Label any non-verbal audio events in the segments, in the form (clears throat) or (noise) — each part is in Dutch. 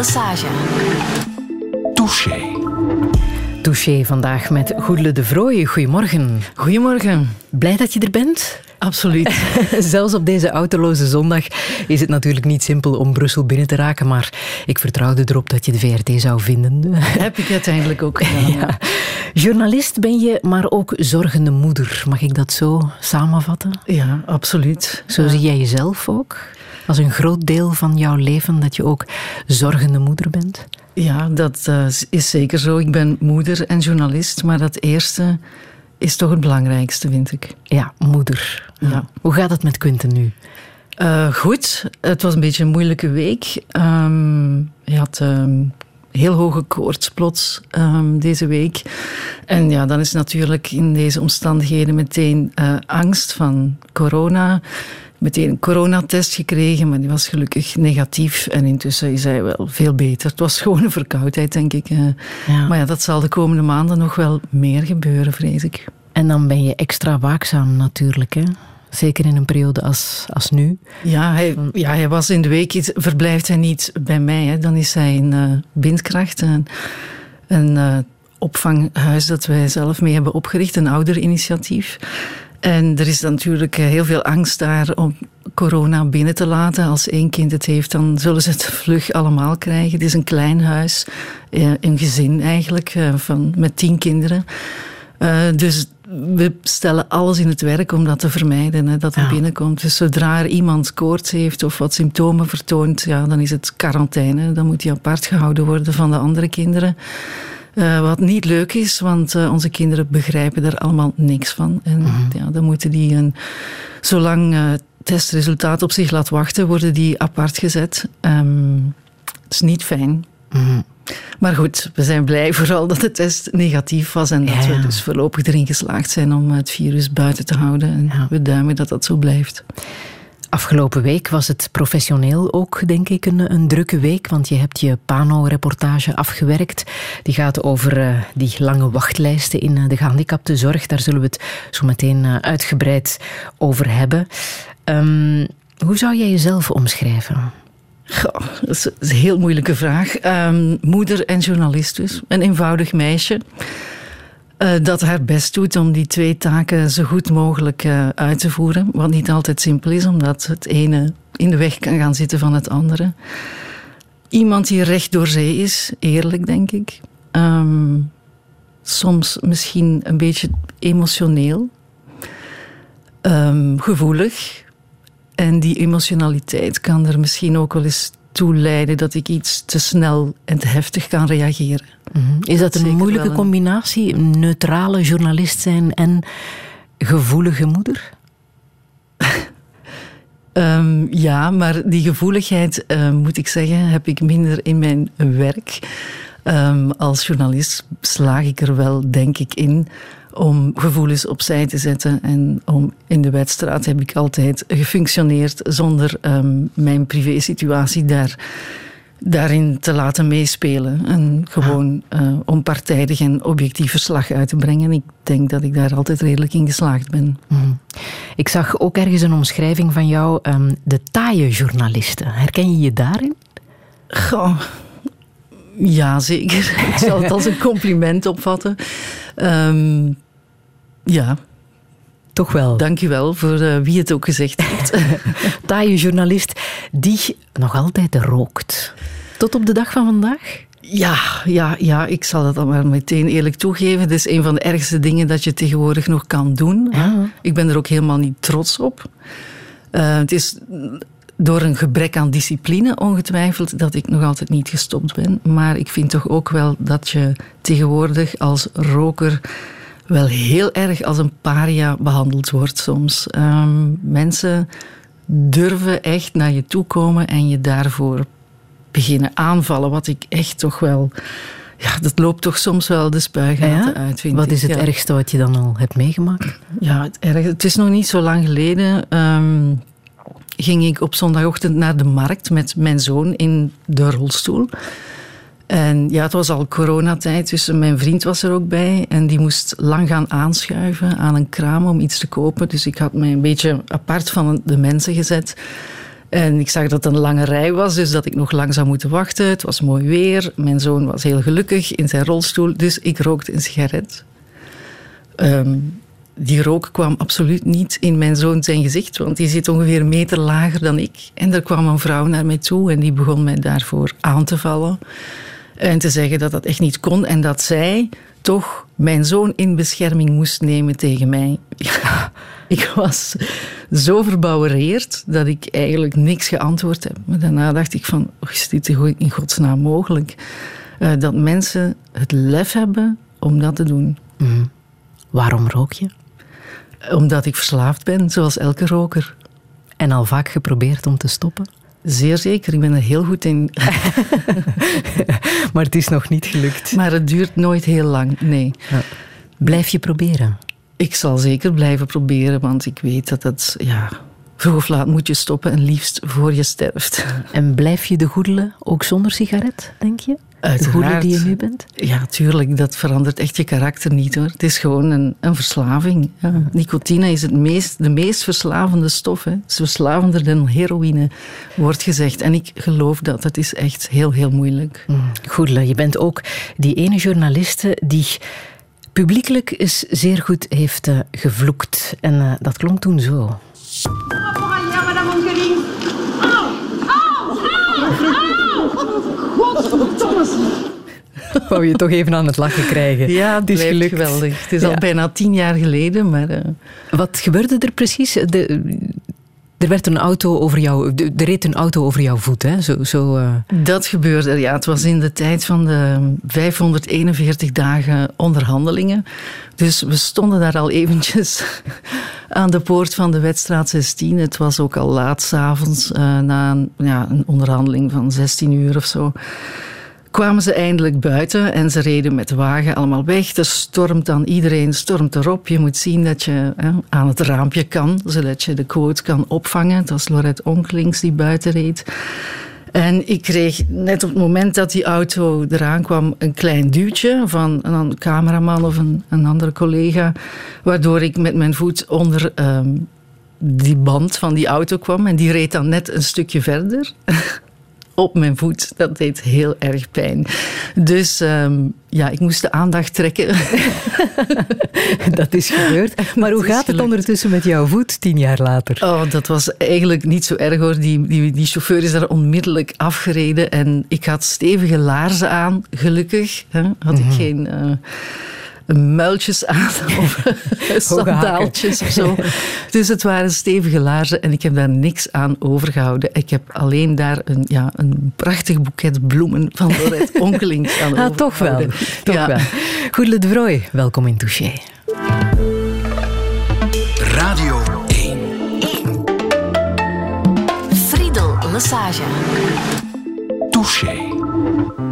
Lesage. Touché. Touché vandaag met Goedele de Vrooie. Goedemorgen. Goedemorgen. Blij dat je er bent? Absoluut. (laughs) Zelfs op deze autoloze zondag is het natuurlijk niet simpel om Brussel binnen te raken, maar ik vertrouwde erop dat je de VRT zou vinden. Heb ik uiteindelijk ook (laughs) gedaan. Ja. Journalist ben je, maar ook zorgende moeder. Mag ik dat zo samenvatten? Ja, absoluut. Zo zie jij jezelf ook? Als een groot deel van jouw leven dat je ook zorgende moeder bent? Ja, dat uh, is zeker zo. Ik ben moeder en journalist, maar dat eerste is toch het belangrijkste, vind ik. Ja, moeder. Ja. Hoe gaat het met Quinten nu? Uh, goed. Het was een beetje een moeilijke week. Um, hij had um, heel hoge koorts plots um, deze week. En ja, dan is natuurlijk in deze omstandigheden meteen uh, angst van corona meteen een coronatest gekregen, maar die was gelukkig negatief. En intussen is hij wel veel beter. Het was gewoon een verkoudheid, denk ik. Ja. Maar ja, dat zal de komende maanden nog wel meer gebeuren, vrees ik. En dan ben je extra waakzaam natuurlijk, hè? Zeker in een periode als, als nu. Ja hij, ja, hij was in de week, verblijft hij niet bij mij. Hè. Dan is hij in uh, Bindkracht, een, een uh, opvanghuis dat wij zelf mee hebben opgericht, een ouderinitiatief. En er is natuurlijk heel veel angst daar om corona binnen te laten. Als één kind het heeft, dan zullen ze het (laughs) vlug allemaal krijgen. Het is een klein huis, een gezin eigenlijk, van, met tien kinderen. Uh, dus we stellen alles in het werk om dat te vermijden, hè, dat het ja. binnenkomt. Dus zodra er iemand koorts heeft of wat symptomen vertoont, ja, dan is het quarantaine. Dan moet hij apart gehouden worden van de andere kinderen. Uh, wat niet leuk is, want uh, onze kinderen begrijpen er allemaal niks van. En mm-hmm. ja, dan moeten die een, zolang uh, testresultaat op zich laat wachten, worden die apart gezet. Um, het is niet fijn. Mm-hmm. Maar goed, we zijn blij (laughs) vooral dat de test negatief was en dat Ja. we dus voorlopig erin geslaagd zijn om het virus buiten te houden. En Ja. we duimen dat dat zo blijft. Afgelopen week was het professioneel ook, denk ik, een, een drukke week. Want je hebt je Pano-reportage afgewerkt. Die gaat over uh, die lange wachtlijsten in uh, de gehandicaptenzorg. Daar zullen we het zo meteen uh, uitgebreid over hebben. Um, hoe zou jij jezelf omschrijven? Goh, dat is een heel moeilijke vraag. Um, moeder en journalist dus. Een eenvoudig meisje. Uh, dat haar best doet om die twee taken zo goed mogelijk uh, uit te voeren. Wat niet altijd simpel is, omdat het ene in de weg kan gaan zitten van het andere. Iemand die recht door zee is, eerlijk denk ik. Um, soms misschien een beetje emotioneel. Um, gevoelig. En die emotionaliteit kan er misschien ook wel eens toe leiden dat ik iets te snel en te heftig kan reageren. Mm-hmm. Is dat, dat een moeilijke een... combinatie? Een neutrale journalist zijn en gevoelige moeder? um, (laughs) ja, maar die gevoeligheid, uh, moet ik zeggen, heb ik minder in mijn werk. Um, als journalist slaag ik er wel, denk ik, in om gevoelens opzij te zetten. En om in de wedstrijd heb ik altijd gefunctioneerd zonder um, mijn privésituatie daar, daarin te laten meespelen. En gewoon uh, onpartijdig en objectief verslag uit te brengen. Ik denk dat ik daar altijd redelijk in geslaagd ben. Mm. Ik zag ook ergens een omschrijving van jou, um, de taaie journalisten. Herken je je daarin? Goh. Ja, zeker. (laughs) Ik zal het als een compliment opvatten. Um, ja. Toch wel. Dank je wel voor uh, wie het ook gezegd heeft. (laughs) (laughs) Taaie journalist die nog altijd rookt. Tot op de dag van vandaag? Ja, ja, ja, ik zal dat dan maar meteen eerlijk toegeven. Het is een van de ergste dingen dat je tegenwoordig nog kan doen. Ja. Ik ben er ook helemaal niet trots op. Uh, het is door een gebrek aan discipline ongetwijfeld dat ik nog altijd niet gestopt ben. Maar ik vind toch ook wel dat je tegenwoordig als roker wel heel erg als een paria behandeld wordt soms. Um, mensen durven echt naar je toe komen en je daarvoor beginnen aanvallen. Wat ik echt toch wel... Ja, dat loopt toch soms wel de spuigaten ja? uit, vind Wat ik. is het ja. ergste wat je dan al hebt meegemaakt? Ja, het, erg, het is nog niet zo lang geleden... Um, ging ik op zondagochtend naar de markt met mijn zoon in de rolstoel. En ja, het was al coronatijd, dus mijn vriend was er ook bij. En die moest lang gaan aanschuiven aan een kraam om iets te kopen. Dus ik had mij een beetje apart van de mensen gezet. En ik zag dat het een lange rij was, dus dat ik nog lang zou moeten wachten. Het was mooi weer. Mijn zoon was heel gelukkig in zijn rolstoel, dus ik rookte een sigaret. Ehm, die rook kwam absoluut niet in mijn zoon zijn gezicht, want die zit ongeveer een meter lager dan ik. En er kwam een vrouw naar mij toe en die begon mij daarvoor aan te vallen. En te zeggen dat dat echt niet kon en dat zij toch mijn zoon in bescherming moest nemen tegen mij. (laughs) Ik was zo verbouwereerd dat ik eigenlijk niks geantwoord heb. Maar daarna dacht ik van, is dit in godsnaam mogelijk? Uh, dat mensen het lef hebben om dat te doen. Mm. Waarom rook je? Omdat ik verslaafd ben, zoals elke roker. En al vaak geprobeerd om te stoppen? Zeer zeker, ik ben er heel goed in. (laughs) maar het is nog niet gelukt. Maar het duurt nooit heel lang, nee. Ja. Blijf je proberen? Ik zal zeker blijven proberen, want ik weet dat het, ja, vroeg of laat moet je stoppen en liefst voor je sterft. En blijf je de goedelen ook zonder sigaret, denk je? Uiteraard. De die je nu bent? Ja, tuurlijk. Dat verandert echt je karakter niet hoor. Het is gewoon een, een verslaving. Ja. Nicotine is het meest, de meest verslavende stof. Hè. Het is verslavender dan heroïne, wordt gezegd. En ik geloof dat. Het is echt heel, heel moeilijk. Mm. je bent ook die ene journaliste die publiekelijk eens zeer goed heeft uh, gevloekt. En uh, dat klonk toen zo. (laughs) Wou je toch even aan het lachen krijgen. Ja, het is gelukt. geweldig. Het is al bijna tien jaar geleden, maar... Uh... Wat gebeurde er precies? De, er werd een auto over jou, er reed een auto over jouw voet, hè? Zo, zo, uh... Dat gebeurde, ja. Het was in de tijd van de 541 dagen onderhandelingen. Dus we stonden daar al eventjes (laughs) aan de poort van de wedstraat 16. Het was ook al laat s'avonds, uh, na een, ja, een onderhandeling van 16 uur of zo kwamen ze eindelijk buiten en ze reden met de wagen allemaal weg. Er stormt dan iedereen stormt erop. Je moet zien dat je hè, aan het raampje kan, zodat je de quote kan opvangen. Het was Lorette Onklings die buiten reed. En ik kreeg net op het moment dat die auto eraan kwam een klein duwtje van een cameraman of een, een andere collega, waardoor ik met mijn voet onder ehm, die band van die auto kwam en die reed dan net een stukje verder. (laughs) op mijn voet. Dat deed heel erg pijn. Dus ehm, ja, ik moest de aandacht trekken. (laughs) dat is gebeurd. (laughs) Maar hoe gaat het ondertussen met jouw voet tien jaar later? Oh, dat was eigenlijk niet zo erg hoor. Die, die, die chauffeur is daar onmiddellijk afgereden. En ik had stevige laarzen aan, gelukkig. Hè? Had ik mhm. geen... Uh, muiltjes aan (laughs) of sandaaltjes of zo. (laughs) Dus het waren stevige laarzen en ik heb daar niks aan overgehouden. Ik heb alleen daar een, ja, een prachtig boeket bloemen van Lorette (laughs) Onkeling aan ah, Toch wel. Toch ja. wel. De Vrooi, welkom in Touché. Radio 1. 1. Friedel Lassage. Touché.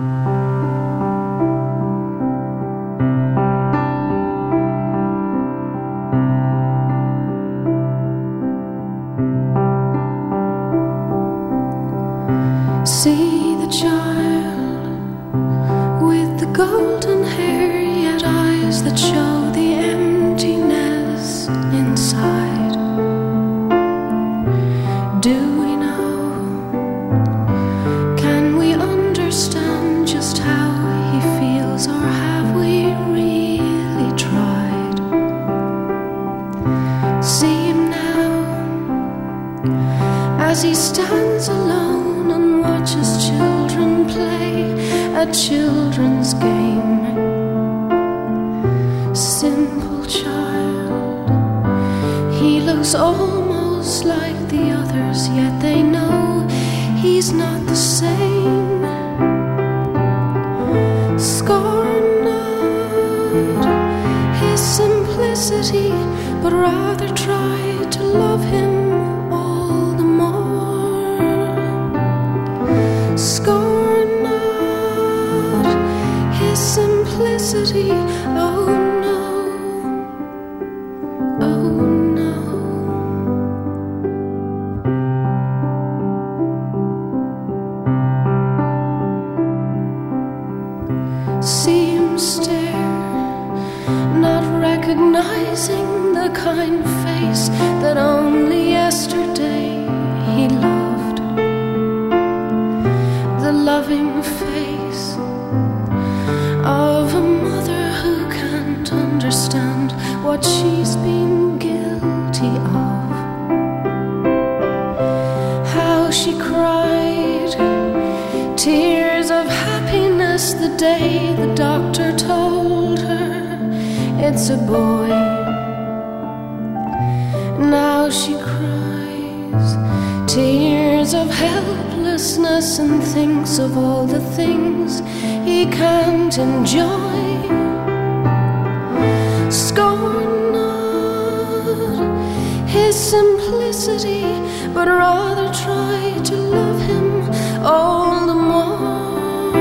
See the child with the golden hair, yet eyes that show the emptiness inside. Do we know? Can we understand just how he feels, or have we really tried? See him now as he stands a children's game. Simple child, he looks almost like the others, yet they know he's not the same. Scorn not his simplicity, but rather try to love him Oh no, oh no. Seems not recognizing the kind face that only yesterday he loved. The loving face what she's been guilty of. How she cried tears of happiness the day the doctor told her it's a boy. Now she cries tears of helplessness and thinks of all the things he can't enjoy. Not his simplicity, but rather try to love him all the more.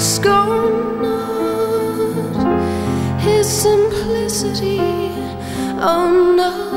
Scorn not his simplicity, oh no.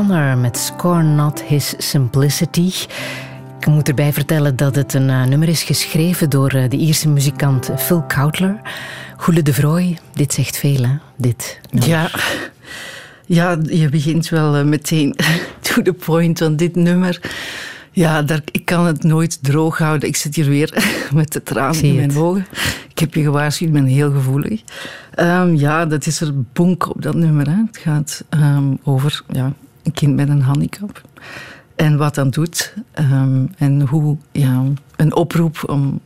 O'Connor met Score Not His Simplicity. Ik moet erbij vertellen dat het een uh, nummer is geschreven door uh, de Ierse muzikant Phil Koutler. Goele de Vrooi, dit zegt veel, hè? Dit. Ja. ja, je begint wel uh, meteen (laughs) to the point van dit nummer. Ja, daar, ik kan het nooit droog houden. Ik zit hier weer (laughs) met de tranen in mijn ogen. Ik heb je gewaarschuwd, ik ben heel gevoelig. Um, ja, dat is er bonk op dat nummer. Hè. Het gaat um, over ja, een kind met een handicap. En wat dat doet. Um, en hoe ja, een oproep om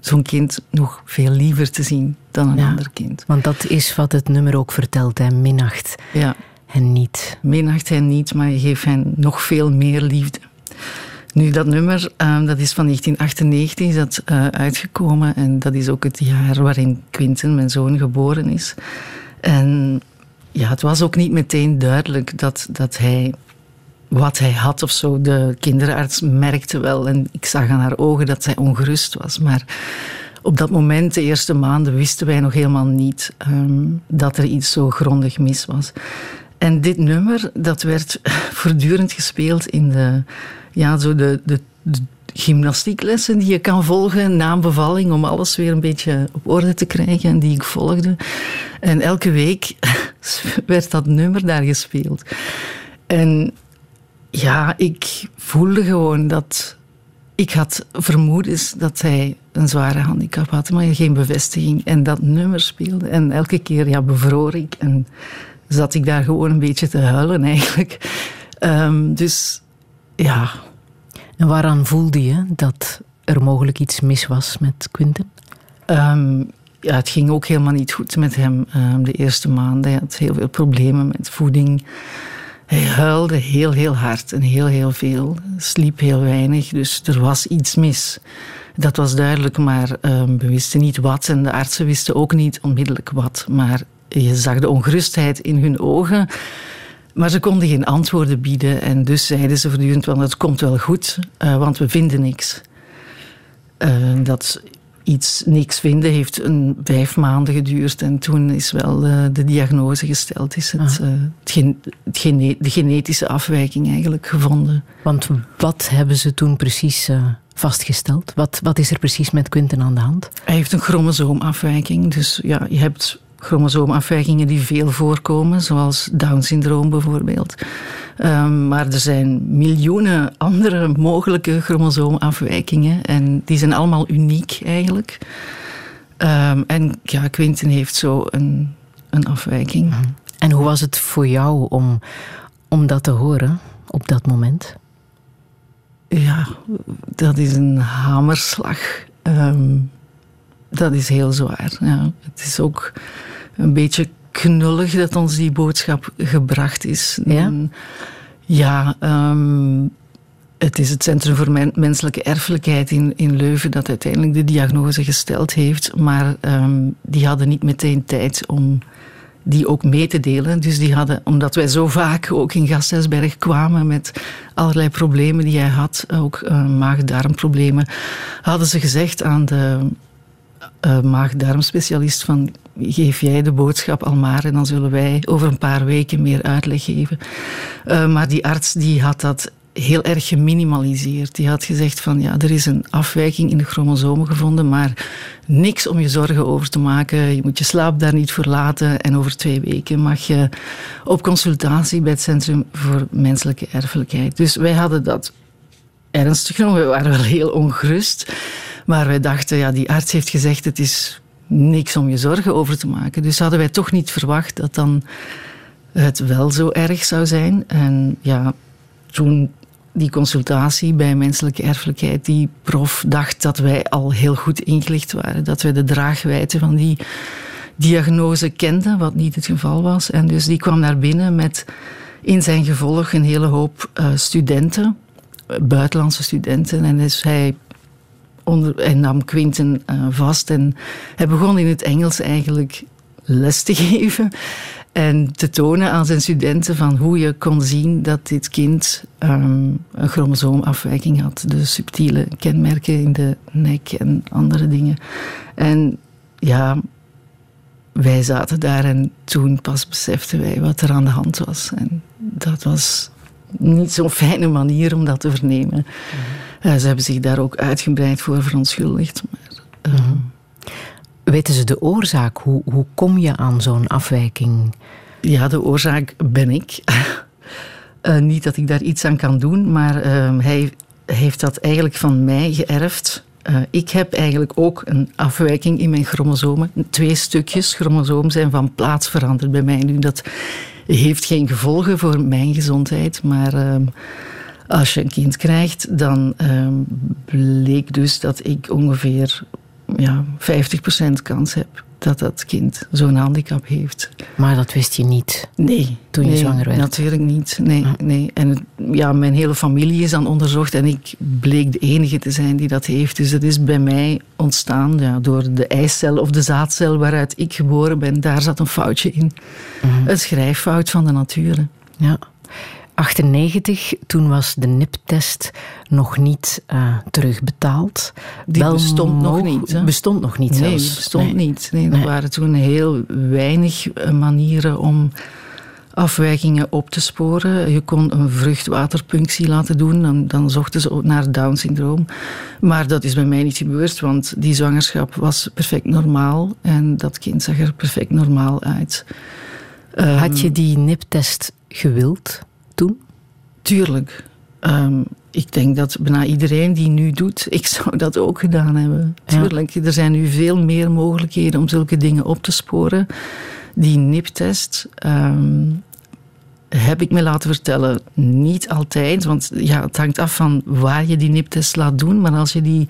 zo'n kind nog veel liever te zien dan een ja, ander kind. Want dat is wat het nummer ook vertelt, hè? minacht ja. hen niet. Minacht hen niet, maar je geeft hen nog veel meer liefde. Nu, dat nummer, uh, dat is van 1998 is dat, uh, uitgekomen. En dat is ook het jaar waarin Quinten, mijn zoon, geboren is. En ja, het was ook niet meteen duidelijk dat, dat hij wat hij had of zo. De kinderarts merkte wel en ik zag aan haar ogen dat zij ongerust was. Maar op dat moment, de eerste maanden, wisten wij nog helemaal niet um, dat er iets zo grondig mis was. En dit nummer, dat werd (laughs) voortdurend gespeeld in de ja, zo de, de, de gymnastieklessen die je kan volgen na een bevalling om alles weer een beetje op orde te krijgen en die ik volgde. En elke week (laughs) werd dat nummer daar gespeeld. En ja, ik voelde gewoon dat ik had vermoedens dat hij een zware handicap had, maar geen bevestiging. En dat nummer speelde. En elke keer ja, bevroor ik en zat ik daar gewoon een beetje te huilen eigenlijk. Um, dus ja. En waaraan voelde je dat er mogelijk iets mis was met Quinten? Um, ja, het ging ook helemaal niet goed met hem um, de eerste maanden. Hij had heel veel problemen met voeding. Hij huilde heel, heel hard en heel, heel veel. Sliep heel weinig, dus er was iets mis. Dat was duidelijk, maar um, we wisten niet wat. En de artsen wisten ook niet onmiddellijk wat. Maar je zag de ongerustheid in hun ogen. Maar ze konden geen antwoorden bieden en dus zeiden ze voortdurend het komt wel goed, uh, want we vinden niks. Uh, dat iets niks vinden heeft een vijf maanden geduurd en toen is wel uh, de diagnose gesteld, is het, ah. het, gen, het gene, de genetische afwijking eigenlijk gevonden. Want wat hebben ze toen precies vastgesteld? Wat, wat is er precies met Quinten aan de hand? Hij heeft een chromosoomafwijking. Dus ja, je hebt chromosoomafwijkingen die veel voorkomen, zoals Down-syndroom bijvoorbeeld. Um, maar er zijn miljoenen andere mogelijke chromosoomafwijkingen en die zijn allemaal uniek eigenlijk. Um, en ja, Quinten heeft zo een, een afwijking. Mhm. En hoe was het voor jou om, om dat te horen op dat moment? Ja, dat is een hamerslag. Um, dat is heel zwaar. Ja. Het is ook een beetje knullig dat ons die boodschap gebracht is. Ja, ja um, het is het Centrum voor Menselijke Erfelijkheid in, in Leuven dat uiteindelijk de diagnose gesteld heeft. Maar um, die hadden niet meteen tijd om die ook mee te delen. Dus die hadden, omdat wij zo vaak ook in Gasthuisberg kwamen met allerlei problemen die hij had, ook uh, maag-darmproblemen, hadden ze gezegd aan de uh, maag-darmspecialist van geef jij de boodschap al maar en dan zullen wij over een paar weken meer uitleg geven. Uh, maar die arts die had dat heel erg geminimaliseerd. Die had gezegd van ja, er is een afwijking in de chromosomen gevonden, maar niks om je zorgen over te maken. Je moet je slaap daar niet voor laten en over twee weken mag je op consultatie bij het Centrum voor Menselijke Erfelijkheid. Dus wij hadden dat ernstig genomen. We waren wel heel ongerust. Maar wij dachten, ja, die arts heeft gezegd, het is niks om je zorgen over te maken. Dus hadden wij toch niet verwacht dat dan het wel zo erg zou zijn. En ja, toen die consultatie bij menselijke erfelijkheid, die prof dacht dat wij al heel goed ingelicht waren. Dat wij de draagwijte van die diagnose kenden, wat niet het geval was. En dus die kwam naar binnen met in zijn gevolg een hele hoop uh, studenten, buitenlandse studenten. En dus hij onder, hij nam Quinten uh, vast en hij begon in het Engels eigenlijk les te (laughs) geven. En te tonen aan zijn studenten van hoe je kon zien dat dit kind um, een chromosoomafwijking had. De subtiele kenmerken in de nek en andere dingen. En ja, wij zaten daar en toen pas beseften wij wat er aan de hand was. En dat was niet zo'n fijne manier om dat te vernemen. Ze hebben zich daar ook uitgebreid voor verontschuldigd. Maar, uh, Weten ze de oorzaak? Hoe, hoe kom je aan zo'n afwijking? Ja, de oorzaak ben ik. uh, (laughs) niet dat ik daar iets aan kan doen, maar uh, hij heeft dat eigenlijk van mij geërfd. Uh, ik heb eigenlijk ook een afwijking in mijn chromosomen. Twee stukjes chromosoom zijn van plaats veranderd bij mij nu. Dat heeft geen gevolgen voor mijn gezondheid, maar ehm, als je een kind krijgt, dan ehm, bleek dus dat ik ongeveer ja, 50% kans heb dat dat kind zo'n handicap heeft. Maar dat wist je niet nee, toen je zwanger werd? natuurlijk niet. Nee, nee. En ja, mijn hele familie is dan onderzocht en ik bleek de enige te zijn die dat heeft. Dus dat is bij mij ontstaan ja, door de eicel of de zaadcel waaruit ik geboren ben. Daar zat een foutje in. Mhm. Een schrijffout van de natuur. Ja. 98, toen was de NIP-test nog niet uh, terugbetaald. Die Wel bestond nog niet. Hè? Bestond nog niet nee, zelfs. bestond nee. niet. Nee, er waren toen heel weinig eh, manieren om afwijkingen op te sporen. Je kon een vruchtwaterpunctie laten doen, dan, dan zochten ze naar Down-syndroom. Maar dat is bij mij niet gebeurd, want die zwangerschap was perfect normaal en dat kind zag er perfect normaal uit. Had je ehm, die NIP-test gewild? Toen? Tuurlijk. Um, ik denk dat bijna iedereen die nu doet, ik zou dat ook gedaan hebben. Tuurlijk. Er zijn nu veel meer mogelijkheden om zulke dingen op te sporen. Die NIP-test um, heb ik me laten vertellen, niet altijd. Want ja, het hangt af van waar je die NIP-test laat doen. Maar als je die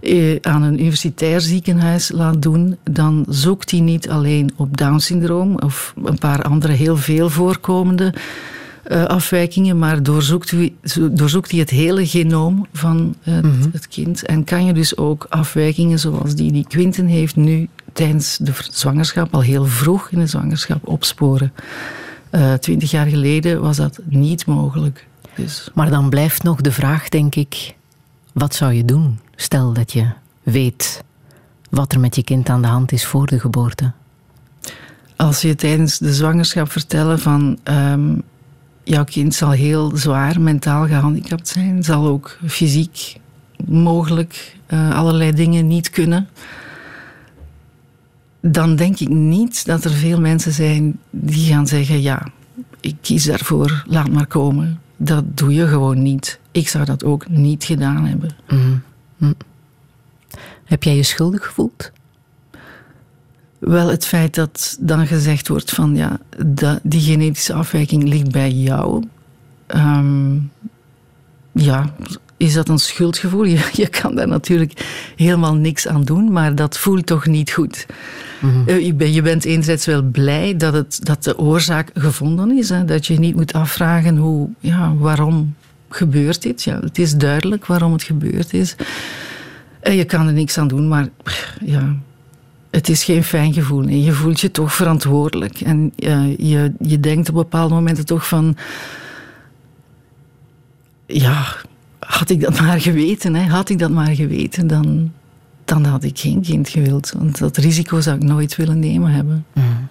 eh, aan een universitair ziekenhuis laat doen, dan zoekt hij niet alleen op Down-syndroom of een paar andere heel veel voorkomende uh, afwijkingen, maar doorzoekt hij, doorzoekt hij het hele genoom van het, mm -hmm. het, kind. En kan je dus ook afwijkingen zoals die die Quinten heeft nu tijdens de zwangerschap, al heel vroeg in de zwangerschap, opsporen. Uh, twintig jaar geleden was dat niet mogelijk. Dus. Maar dan blijft nog de vraag, denk ik, wat zou je doen? Stel dat je weet wat er met je kind aan de hand is voor de geboorte. Als je tijdens de zwangerschap vertellen van um, jouw kind zal heel zwaar mentaal gehandicapt zijn, zal ook fysiek mogelijk uh, allerlei dingen niet kunnen, dan denk ik niet dat er veel mensen zijn die gaan zeggen: Ja, ik kies daarvoor, laat maar komen. Dat doe je gewoon niet. Ik zou dat ook niet gedaan hebben. Mm. Mm. Heb jij je schuldig gevoeld? Wel het feit dat dan gezegd wordt van ja, die genetische afwijking ligt bij jou. Ehm, ja, is dat een schuldgevoel? (laughs) Je, je, kan daar natuurlijk helemaal niks aan doen, maar dat voelt toch niet goed. Mm je, bent enerzijds wel blij dat, het, dat de oorzaak gevonden is. Hè? Dat je niet moet afvragen hoe, ja, waarom gebeurt dit. Ja, het is duidelijk waarom het gebeurd is. En je kan er niks aan doen, maar ja, het is geen fijn gevoel. Nee. Je voelt je toch verantwoordelijk. En uh, je, je denkt op bepaalde momenten toch van... Ja, had ik dat (laughs) maar geweten, hè? had ik dat maar geweten, dan, dan had ik geen kind gewild. Want dat risico zou ik nooit willen nemen hebben. Mm.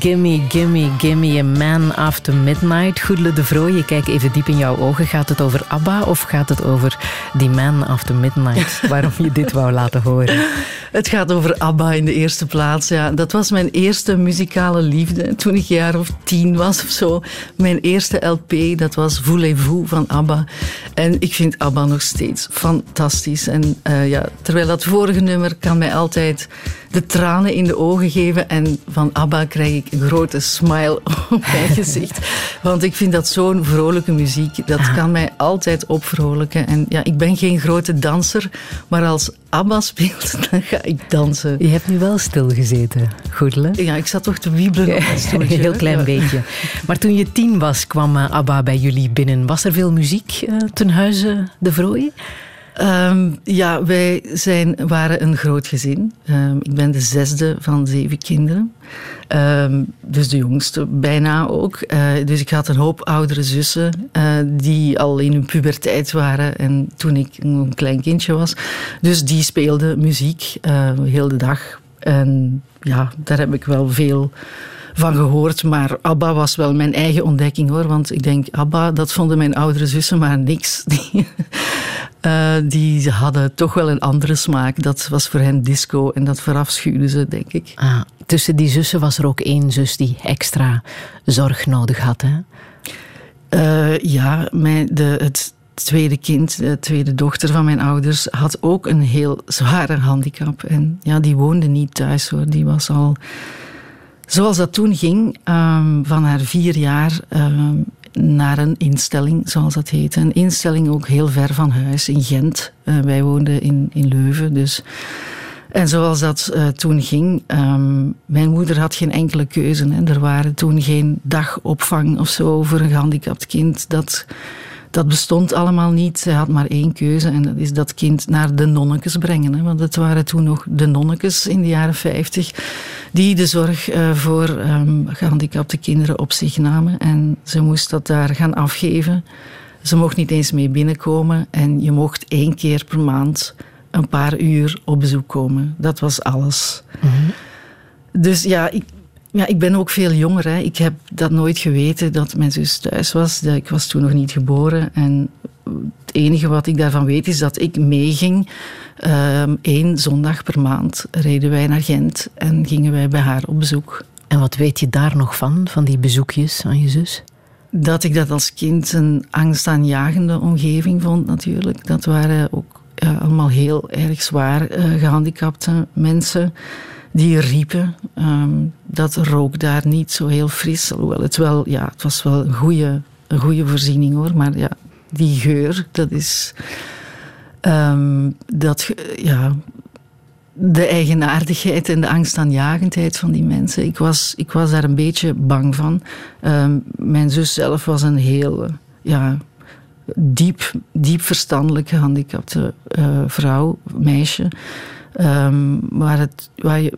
Gimme, Gimme, Gimme a Man After Midnight. Goedele de Vroo, je kijkt even diep in jouw ogen. Gaat het over ABBA of gaat het over die Man After Midnight? (laughs) Waarom je dit wou laten horen? Het gaat over ABBA in de eerste plaats. Ja. Dat was mijn eerste muzikale liefde toen ik jaar of tien was of zo. Mijn eerste LP, dat was Voulez-vous van ABBA. En ik vind ABBA nog steeds fantastisch. En uh, ja, terwijl dat vorige nummer kan mij altijd de tranen in de ogen geven. En van ABBA krijg ik een grote smile (laughs) op mijn gezicht. Want ik vind dat zo'n vrolijke muziek. Dat kan mij altijd opvrolijken. En ja, ik ben geen grote danser. Maar als ABBA speelt, (laughs) dan ga ik dansen. Je hebt nu wel stilgezeten, Goedele. Ja, ik zat toch te wiebelen op. (laughs) Een heel klein beetje. Maar toen je tien was, kwam eh, ABBA bij jullie binnen. Was er veel muziek uh, ten huize de Vrooie? Ehm, ja, wij zijn, waren een groot gezin. Ehm, ik ben de zesde van zeven kinderen. Ehm, dus de jongste bijna ook. Uh, dus ik had een hoop oudere zussen uh, die al in hun puberteit waren. En toen ik een klein kindje was. Dus die speelden muziek uh, heel de dag. En ja, daar heb ik wel veel van gehoord. Maar ABBA was wel mijn eigen ontdekking hoor. Want ik denk, ABBA, dat vonden mijn oudere zussen maar niks. (laughs) Die, uh, die hadden toch wel een andere smaak. Dat was voor hen disco en dat verafschuwden ze, denk ik. Ah, tussen die zussen was er ook één zus die extra zorg nodig had, hè? Uh, ja, mijn, de, het tweede kind, de tweede dochter van mijn ouders, had ook een heel zware handicap. En ja, die woonde niet thuis hoor. Die was al Zoals dat toen ging, um, van haar vier jaar um, naar een instelling, zoals dat heette. Een instelling ook heel ver van huis, in Gent. Uh, wij woonden in, in Leuven, dus... En zoals dat uh, toen ging, um, mijn moeder had geen enkele keuze. Hè. Er waren toen geen dagopvang of zo voor een gehandicapt kind. Dat dat bestond allemaal niet. Zij had maar één keuze en dat is dat kind naar de nonnekes brengen. Hè. Want het waren toen nog de nonnekes in de jaren 50 die de zorg uh, voor um, gehandicapte kinderen op zich namen. En ze moest dat daar gaan afgeven. Ze mocht niet eens mee binnenkomen en je mocht één keer per maand een paar uur op bezoek komen. Dat was alles. Mm -hmm. Dus ja, ik, ja, ik ben ook veel jonger. Hè. Ik heb dat nooit geweten dat mijn zus thuis was. Ik was toen nog niet geboren. En het enige wat ik daarvan weet is dat ik meeging. Um, één zondag per maand reden wij naar Gent en gingen wij bij haar op bezoek. En wat weet je daar nog van, van die bezoekjes aan je zus? Dat ik dat als kind een angstaanjagende omgeving vond natuurlijk. Dat waren ook ja, allemaal heel erg zwaar uh, gehandicapte mensen die riepen. Um, dat rook daar niet zo heel fris. Alhoewel het wel, ja, het was wel een goede, een goede voorziening hoor. Maar ja, die geur, dat is. Um, dat, ja, de eigenaardigheid en de angstaanjagendheid van die mensen. Ik was, ik was daar een beetje bang van. Um, mijn zus zelf was een heel ja, diep, diep verstandelijk gehandicapte uh, vrouw, meisje. Um, waar, het, waar je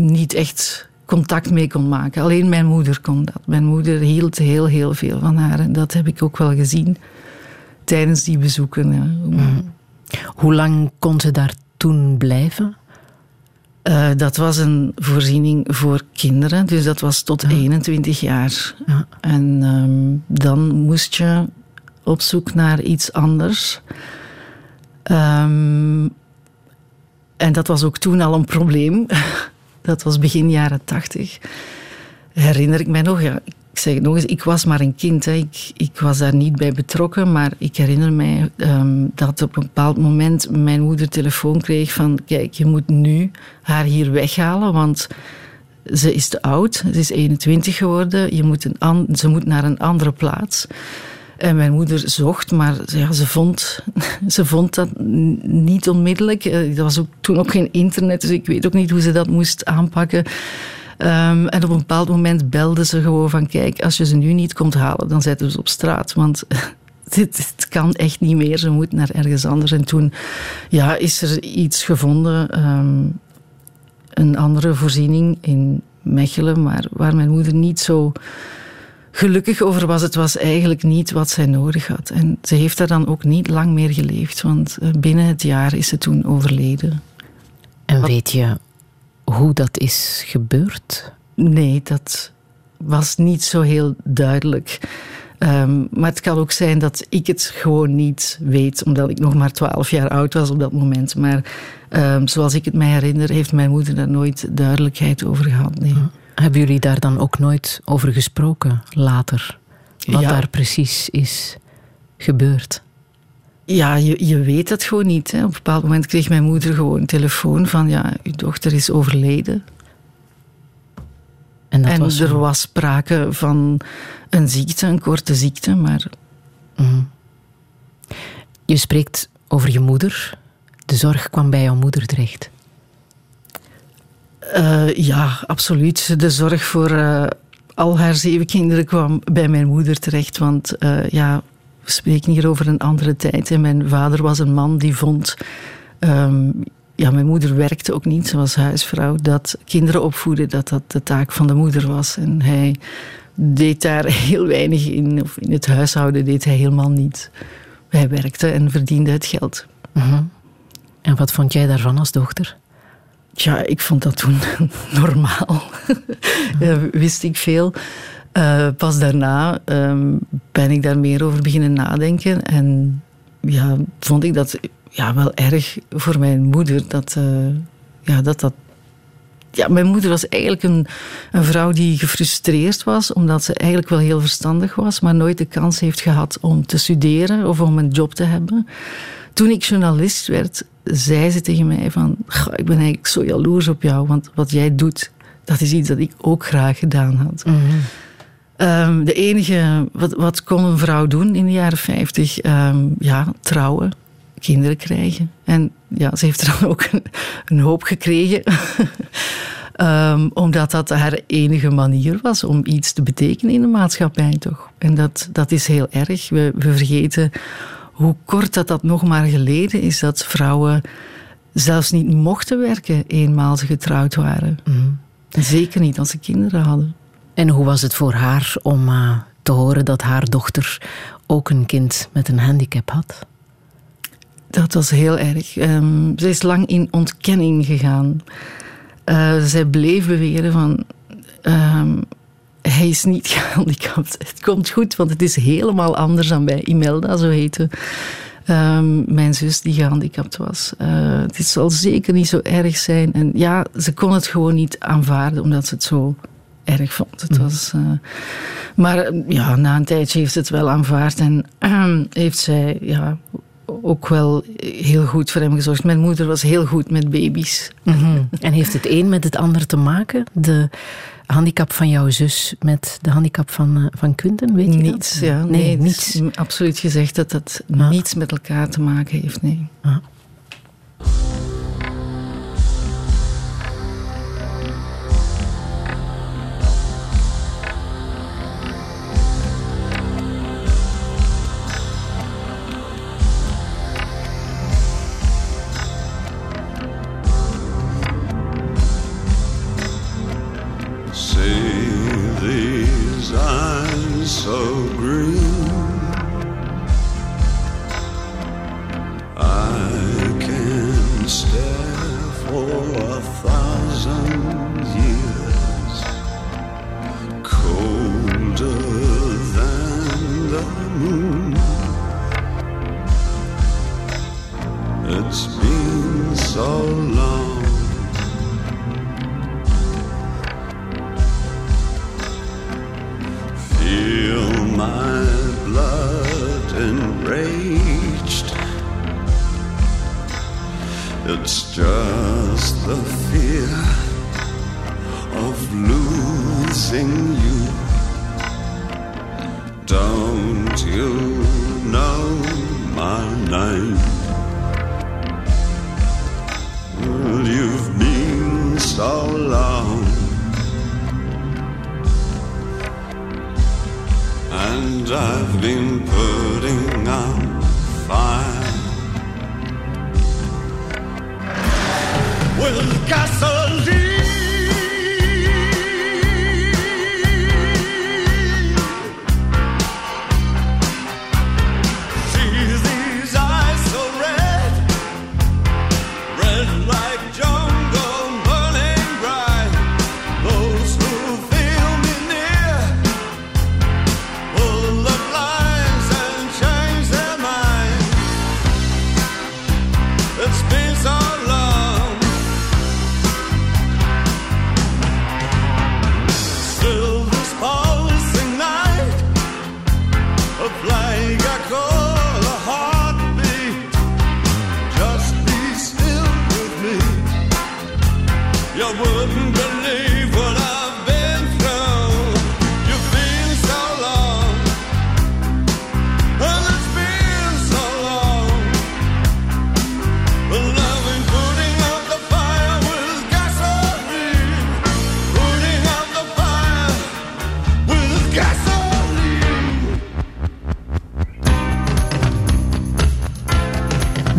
niet echt contact mee kon maken. Alleen mijn moeder kon dat. Mijn moeder hield heel, heel veel van haar. En dat heb ik ook wel gezien tijdens die bezoeken. Ja. Mm. Hoe lang kon ze daar toen blijven? Uh, dat was een voorziening voor kinderen, dus dat was tot ja. 21 jaar. Ja. En um, dan moest je op zoek naar iets anders. Um, en dat was ook toen al een probleem. (laughs) Dat was begin jaren tachtig. Herinner ik mij nog, ja, ik zeg het nog eens, ik was maar een kind. Hè. Ik, ik was daar niet bij betrokken, maar ik herinner mij um, dat op een bepaald moment mijn moeder telefoon kreeg van kijk, je moet nu haar hier weghalen, want ze is te oud, ze is 21 geworden, je moet een ze moet naar een andere plaats. En mijn moeder zocht, maar ja, ze, vond, (laughs) ze vond dat niet onmiddellijk. Er was ook toen ook geen internet, dus ik weet ook niet hoe ze dat moest aanpakken. Um, en op een bepaald moment belde ze gewoon van... kijk, als je ze nu niet komt halen, dan zetten we ze op straat. Want (laughs) dit, dit, kan echt niet meer. Ze moet naar ergens anders. En toen ja, is er iets gevonden. Um, een andere voorziening in Mechelen, maar waar mijn moeder niet zo gelukkig over was. Het was eigenlijk niet wat zij nodig had. En ze heeft daar dan ook niet lang meer geleefd, want eh, binnen het jaar is ze toen overleden. En weet je hoe dat is gebeurd? Nee, dat was niet zo heel duidelijk. Um, maar het kan ook zijn dat ik het gewoon niet weet, omdat ik nog maar twaalf jaar oud was op dat moment. Maar um, zoals ik het mij herinner, heeft mijn moeder daar nooit duidelijkheid over gehad. Nee. Hebben jullie daar dan ook nooit over gesproken later? Wat ja. daar precies is gebeurd? Ja, je, je weet het gewoon niet. Hè. Op een bepaald moment kreeg mijn moeder gewoon een telefoon van ja, uw dochter is overleden. En, dat en was er was sprake van een ziekte, een korte ziekte, maar... Mm. Je spreekt over je moeder. De zorg kwam bij jouw moeder terecht. Uh, ja, absoluut. De zorg voor uh, al haar zeven kinderen kwam bij mijn moeder terecht. Want uh, ja, we spreken hier over een andere tijd. En mijn vader was een man die vond. Ehm, ja, mijn moeder werkte ook niet, ze was huisvrouw. Dat kinderen opvoeden, dat dat de taak van de moeder was. En hij deed daar (laughs) heel weinig in. Of in het huishouden deed hij helemaal niet. Hij werkte en verdiende het geld. Mhm. En wat vond jij daarvan als dochter? Ja, ik vond dat toen (laughs) normaal. (laughs) wist ik veel. Uh, pas daarna um, ben ik daar meer over beginnen nadenken. En ja, vond ik dat ja, wel erg voor mijn moeder. Dat, uh, ja, dat dat ja, mijn moeder was eigenlijk een, een vrouw die gefrustreerd was, omdat ze eigenlijk wel heel verstandig was, maar nooit de kans heeft gehad om te studeren of om een job te hebben. Toen ik journalist werd, zei ze tegen mij van, ik ben eigenlijk zo jaloers op jou, want wat jij doet, dat is iets dat ik ook graag gedaan had. Mhm. Ehm, de enige, wat, wat kon een vrouw doen in de jaren 50? Ehm, ja, trouwen, kinderen krijgen. En ja, ze heeft er dan ook een, hoop gekregen. um, (laughs) omdat dat haar enige manier was om iets te betekenen in de maatschappij, toch? En dat, dat is heel erg. We, we vergeten hoe kort dat, dat nog maar geleden is dat vrouwen zelfs niet mochten werken eenmaal ze getrouwd waren. Mm. Zeker niet als ze kinderen hadden. En hoe was het voor haar om uh, te horen dat haar dochter ook een kind met een handicap had? Dat was heel erg. Um, ze is lang in ontkenning gegaan. Uh, zij bleef beweren van... Um, hij is niet (laughs) gehandicapt. Het komt goed, want het is helemaal anders dan bij Imelda, zo heette um, mijn zus die gehandicapt was. Uh, het zal zeker niet zo erg zijn. En ja, ze kon het gewoon niet aanvaarden, omdat ze het zo erg vond. Het mhm. was, uh, maar ja, na een tijdje heeft ze het wel aanvaard en uh, heeft zij ja, ook wel heel goed voor hem gezorgd. Mijn moeder was heel goed met baby's. Mhm. En heeft het een met het ander te maken? De handicap van jouw zus met de handicap van, uh, van Quinten? Weet je niets, dat? Ja, nee, nee niets. Absoluut gezegd dat dat ah. niets met elkaar te maken heeft. Nee. Ah. Don't you know my name? Well, you've been so long, and I've been putting on fire. Will castle?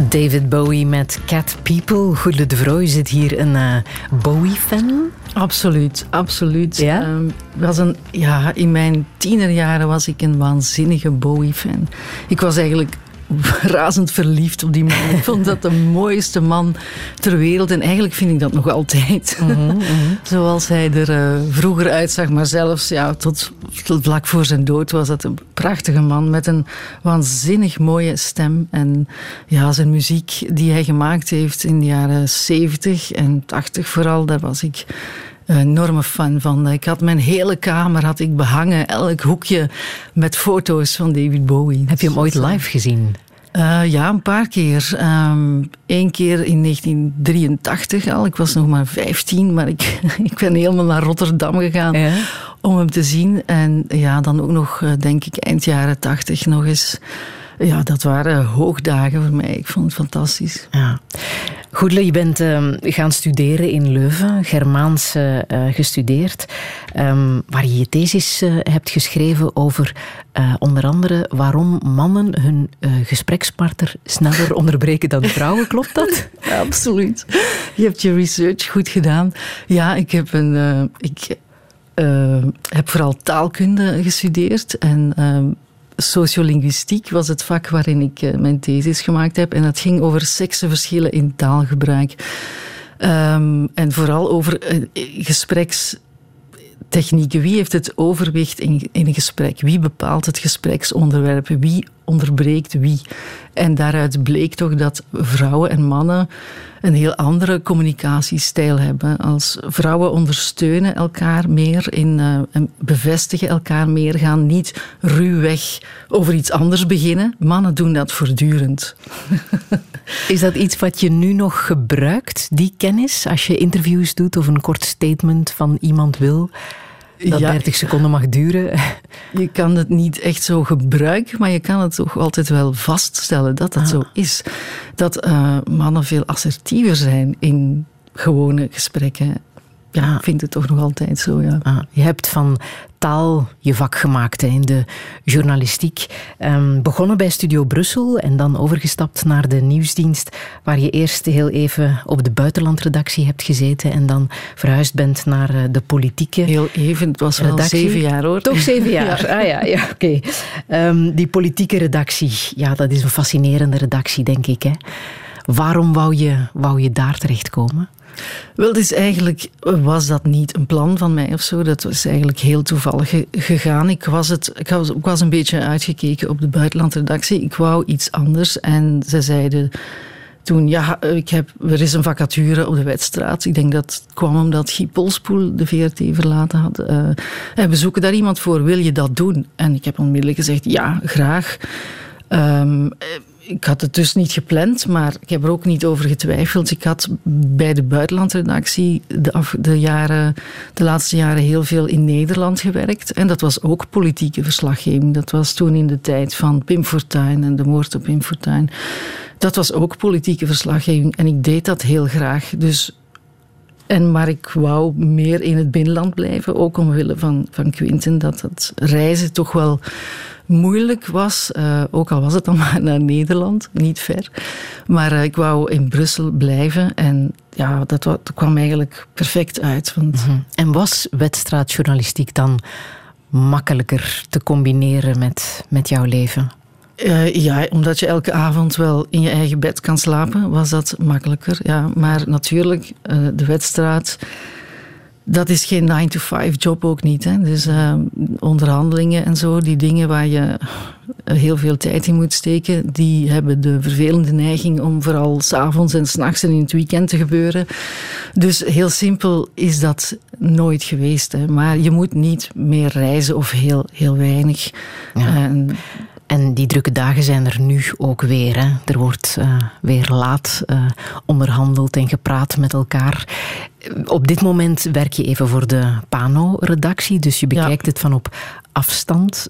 David Bowie met Cat People. Goede de Vrooy zit hier een uh, Bowie-fan. Absoluut, absoluut. Ja? Um, was een, ja, in mijn tienerjaren was ik een waanzinnige Bowie-fan. Ik was eigenlijk (laughs) razend verliefd op die man. Ik vond dat de mooiste man ter wereld. En eigenlijk vind ik dat nog altijd. Mm -hmm, (laughs) Zoals hij er uh, vroeger uitzag. Maar zelfs ja, tot, tot vlak voor zijn dood was dat een prachtige man. Met een waanzinnig mooie stem. En ja, zijn muziek die hij gemaakt heeft in de jaren 70 en 80 vooral. Daar was ik enorme fan van. Ik had mijn hele kamer had ik behangen, elk hoekje met foto's van David Bowie. Heb je hem ooit live gezien? Uh, ja, een paar keer. Eén um, keer in 1983 al. Ik was nog maar 15, maar ik, (laughs) ik ben helemaal naar Rotterdam gegaan ja. om hem te zien. En ja, dan ook nog, denk ik, eind jaren 80 nog eens. Ja, dat waren hoogdagen voor mij. Ik vond het fantastisch. Ja. Goedele, je bent uh, gaan studeren in Leuven, Germaans uh, gestudeerd, um, waar je je thesis uh, hebt geschreven over onder andere waarom mannen hun gesprekspartner sneller onderbreken dan vrouwen. Klopt dat? Ja, (laughs) absoluut. Je hebt je research goed gedaan. Ja, ik heb een. ik heb vooral taalkunde gestudeerd en ehm, sociolinguïstiek was het vak waarin ik uh, mijn thesis gemaakt heb. En dat ging over seksenverschillen in taalgebruik. Um, en vooral over uh, gesprekstechnieken. Wie heeft het overwicht in een gesprek? Wie bepaalt het gespreksonderwerp? Wie onderbreekt wie? En daaruit bleek toch dat vrouwen en mannen een heel andere communicatiestijl hebben. Als vrouwen ondersteunen elkaar meer in, en bevestigen elkaar meer, gaan niet ruwweg over iets anders beginnen. Mannen doen dat voortdurend. (laughs) Is dat iets wat je nu nog gebruikt, die kennis, als je interviews doet of een kort statement van iemand wil? Dat ja, 30 seconden mag duren. (laughs) Je kan het niet echt zo gebruiken, maar je kan het toch altijd wel vaststellen dat dat ah. zo is. Dat uh, mannen veel assertiever zijn in gewone gesprekken. Ja, ik vind het toch nog altijd zo, ja. Ah, je hebt van taal je vak gemaakt hè, in de journalistiek. Um, begonnen bij Studio Brussel en dan overgestapt naar de nieuwsdienst, waar je eerst heel even op de buitenlandredactie hebt gezeten en dan verhuisd bent naar uh, de politieke Heel even, het was wel redactie. zeven jaar hoor. Toch zeven (laughs) jaar, ja. ah ja, ja oké. Okay. Um, die politieke redactie, ja, dat is een fascinerende redactie, denk ik. Hè. Waarom wou je, wou je daar terechtkomen? Wel, dus eigenlijk was dat niet een plan van mij of zo. Dat was eigenlijk heel toevallig gegaan. Ik was, het, ik was, was een beetje uitgekeken op de buitenlandredactie. Ik wou iets anders. En ze zeiden toen, ja, ik heb, er is een vacature op de Wetstraat. Ik denk dat het kwam omdat Guy Polspoel de VRT verlaten had. En we zoeken daar iemand voor, wil je dat doen? En ik heb onmiddellijk gezegd, ja, graag. Um, ik had het dus niet gepland, maar ik heb er ook niet over getwijfeld. Ik had bij de buitenlandredactie de, af, de, jaren, de laatste jaren heel veel in Nederland gewerkt. En dat was ook politieke verslaggeving. Dat was toen in de tijd van Pim Fortuyn en de moord op Pim Fortuyn. Dat was ook politieke verslaggeving en ik deed dat heel graag. Dus en, maar ik wou meer in het binnenland blijven, ook omwille van, van Quinten, dat het reizen toch wel moeilijk was. Uh, ook al was het dan (laughs) maar naar Nederland, niet ver. Maar uh, ik wou in Brussel blijven en ja, dat, dat kwam eigenlijk perfect uit. Want... -hmm. En was wedstraatjournalistiek dan makkelijker te combineren met, met jouw leven? Uh, ja, omdat je elke avond wel in je eigen bed kan slapen, was dat makkelijker. Ja. Maar natuurlijk, uh, de wedstraat, dat is geen 9-to-5 job ook niet. Hè. Dus uh, onderhandelingen en zo, die dingen waar je heel veel tijd in moet steken, die hebben de vervelende neiging om vooral s'avonds en s'nachts en in het weekend te gebeuren. Dus heel simpel is dat nooit geweest. Hè. Maar je moet niet meer reizen of heel, heel weinig. Ja. En, en die drukke dagen zijn er nu ook weer. Hè. Er wordt uh, weer laat uh, onderhandeld en gepraat met elkaar. Op dit moment werk je even voor de Pano-redactie, dus je bekijkt ja. het van op afstand.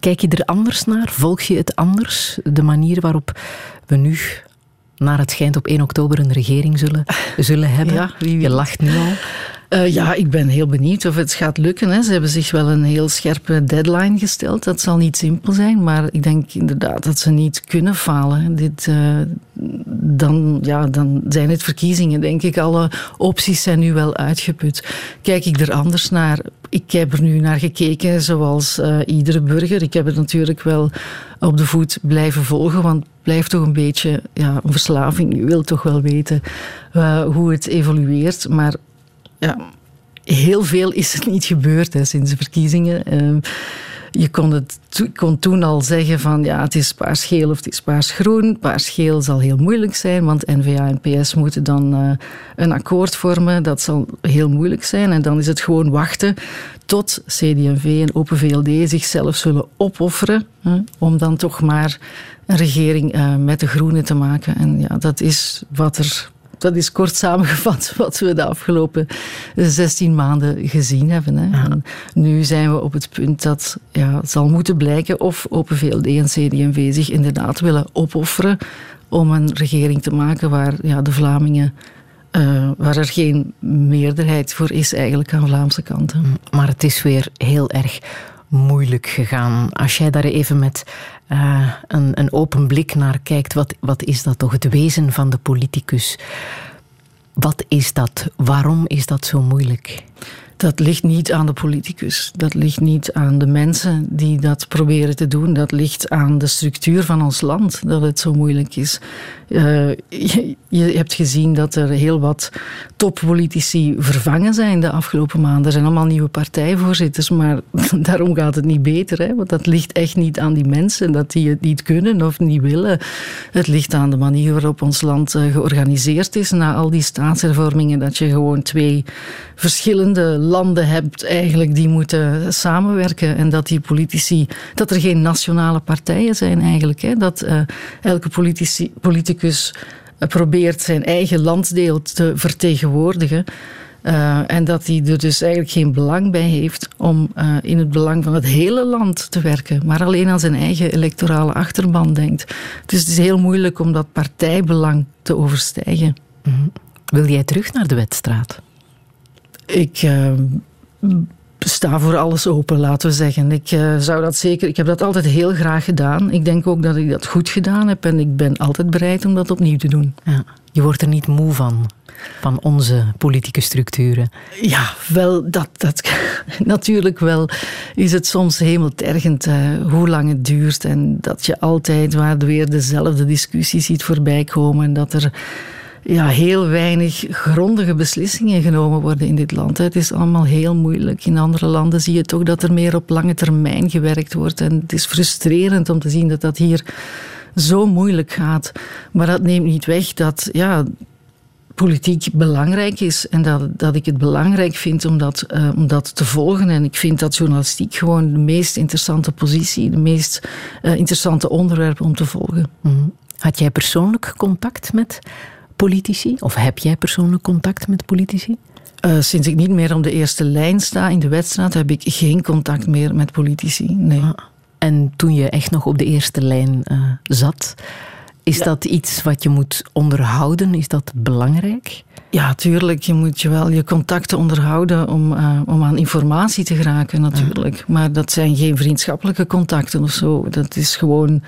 Kijk je er anders naar? Volg je het anders? De manier waarop we nu naar het schijnt op 1 oktober een regering zullen, zullen hebben? Ja, wie, wie. Je lacht nu al. Uh, ja, ik ben heel benieuwd of het gaat lukken. Hè. Ze hebben zich wel een heel scherpe deadline gesteld. Dat zal niet simpel zijn, maar ik denk inderdaad dat ze niet kunnen falen. Dit, uh, dan, ja, dan zijn het verkiezingen, denk ik. Alle opties zijn nu wel uitgeput. Kijk ik er anders naar? Ik heb er nu naar gekeken, zoals uh, iedere burger. Ik heb het natuurlijk wel op de voet blijven volgen, want blijft toch een beetje ja, een verslaving. Je wilt toch wel weten hoe het evolueert, maar ja, heel veel is er niet gebeurd hè, sinds de verkiezingen. Ehm, je kon, het, kon toen al zeggen van ja, het is paars-geel of het is paars-groen. Paars-geel zal heel moeilijk zijn, want N-VA en PS moeten dan uh, een akkoord vormen. Dat zal heel moeilijk zijn. En dan is het gewoon wachten tot CD&V en Open VLD zichzelf zullen opofferen hè, om dan toch maar een regering uh, met de groenen te maken. En ja, dat is wat er dat is kort samengevat (laughs) wat we de afgelopen 16 maanden gezien hebben. Hè. Nu zijn we op het punt dat ja, het zal moeten blijken of Open VLD en CD&V zich inderdaad willen opofferen om een regering te maken waar ja, de Vlamingen uh, waar er geen meerderheid voor is eigenlijk aan Vlaamse kanten. Maar het is weer heel erg moeilijk gegaan. Als jij daar even met uh, een, een open blik naar kijkt, wat, wat is dat toch het wezen van de politicus? Wat is dat? Waarom is dat zo moeilijk? Dat ligt niet aan de politicus. Dat ligt niet aan de mensen die dat proberen te doen. Dat ligt aan de structuur van ons land dat het zo moeilijk is. Uh, je, hebt gezien dat er heel wat toppolitici vervangen zijn de afgelopen maanden. Er zijn allemaal nieuwe partijvoorzitters, maar (laughs) daarom gaat het niet beter. Hè? Want dat ligt echt niet aan die mensen, dat die het niet kunnen of niet willen. Het ligt aan de manier waarop ons land uh, georganiseerd is na al die staatshervormingen. Dat je gewoon twee verschillende landen hebt eigenlijk die moeten samenwerken en dat die politici, dat er geen nationale partijen zijn eigenlijk. Hè? Dat uh, elke politici, politicus uh, probeert zijn eigen landdeel te vertegenwoordigen. Uh, en dat hij er dus eigenlijk geen belang bij heeft om in het belang van het hele land te werken, maar alleen aan zijn eigen electorale achterban denkt. Dus het is heel moeilijk om dat partijbelang te overstijgen. -hmm. Wil jij terug naar de wedstraat? Ik uh, sta voor alles open, laten we zeggen. Ik uh, zou dat zeker. Ik heb dat altijd heel graag gedaan. Ik denk ook dat ik dat goed gedaan heb en ik ben altijd bereid om dat opnieuw te doen. Ja, je wordt er niet moe van. Van onze politieke structuren. Ja, wel, dat, dat, (laughs) natuurlijk wel is het soms hemeltergend uh, hoe lang het duurt. En dat je altijd waar weer dezelfde discussies ziet voorbij komen. En dat er ja, heel weinig grondige beslissingen genomen worden in dit land. Het is allemaal heel moeilijk. In andere landen zie je toch dat er meer op lange termijn gewerkt wordt. En het is frustrerend om te zien dat dat hier zo moeilijk gaat. Maar dat neemt niet weg dat ja, politiek belangrijk is en dat, dat ik het belangrijk vind om dat, uh, om dat te volgen. En ik vind dat journalistiek gewoon de meest interessante positie, de meest uh, interessante onderwerp om te volgen. Mm. Had jij persoonlijk contact met politici? Of heb jij persoonlijk contact met politici? Uh, sinds ik niet meer op de eerste lijn sta in de wedstrijd, heb ik geen contact meer met politici. Nee. Ah, en toen je echt nog op de eerste lijn uh, zat, is ja. dat iets wat je moet onderhouden? Is dat belangrijk? Ja, tuurlijk. Je moet je wel je contacten onderhouden om, uh, om aan informatie te geraken, natuurlijk. Ja. Maar dat zijn geen vriendschappelijke contacten of zo. Dat is gewoon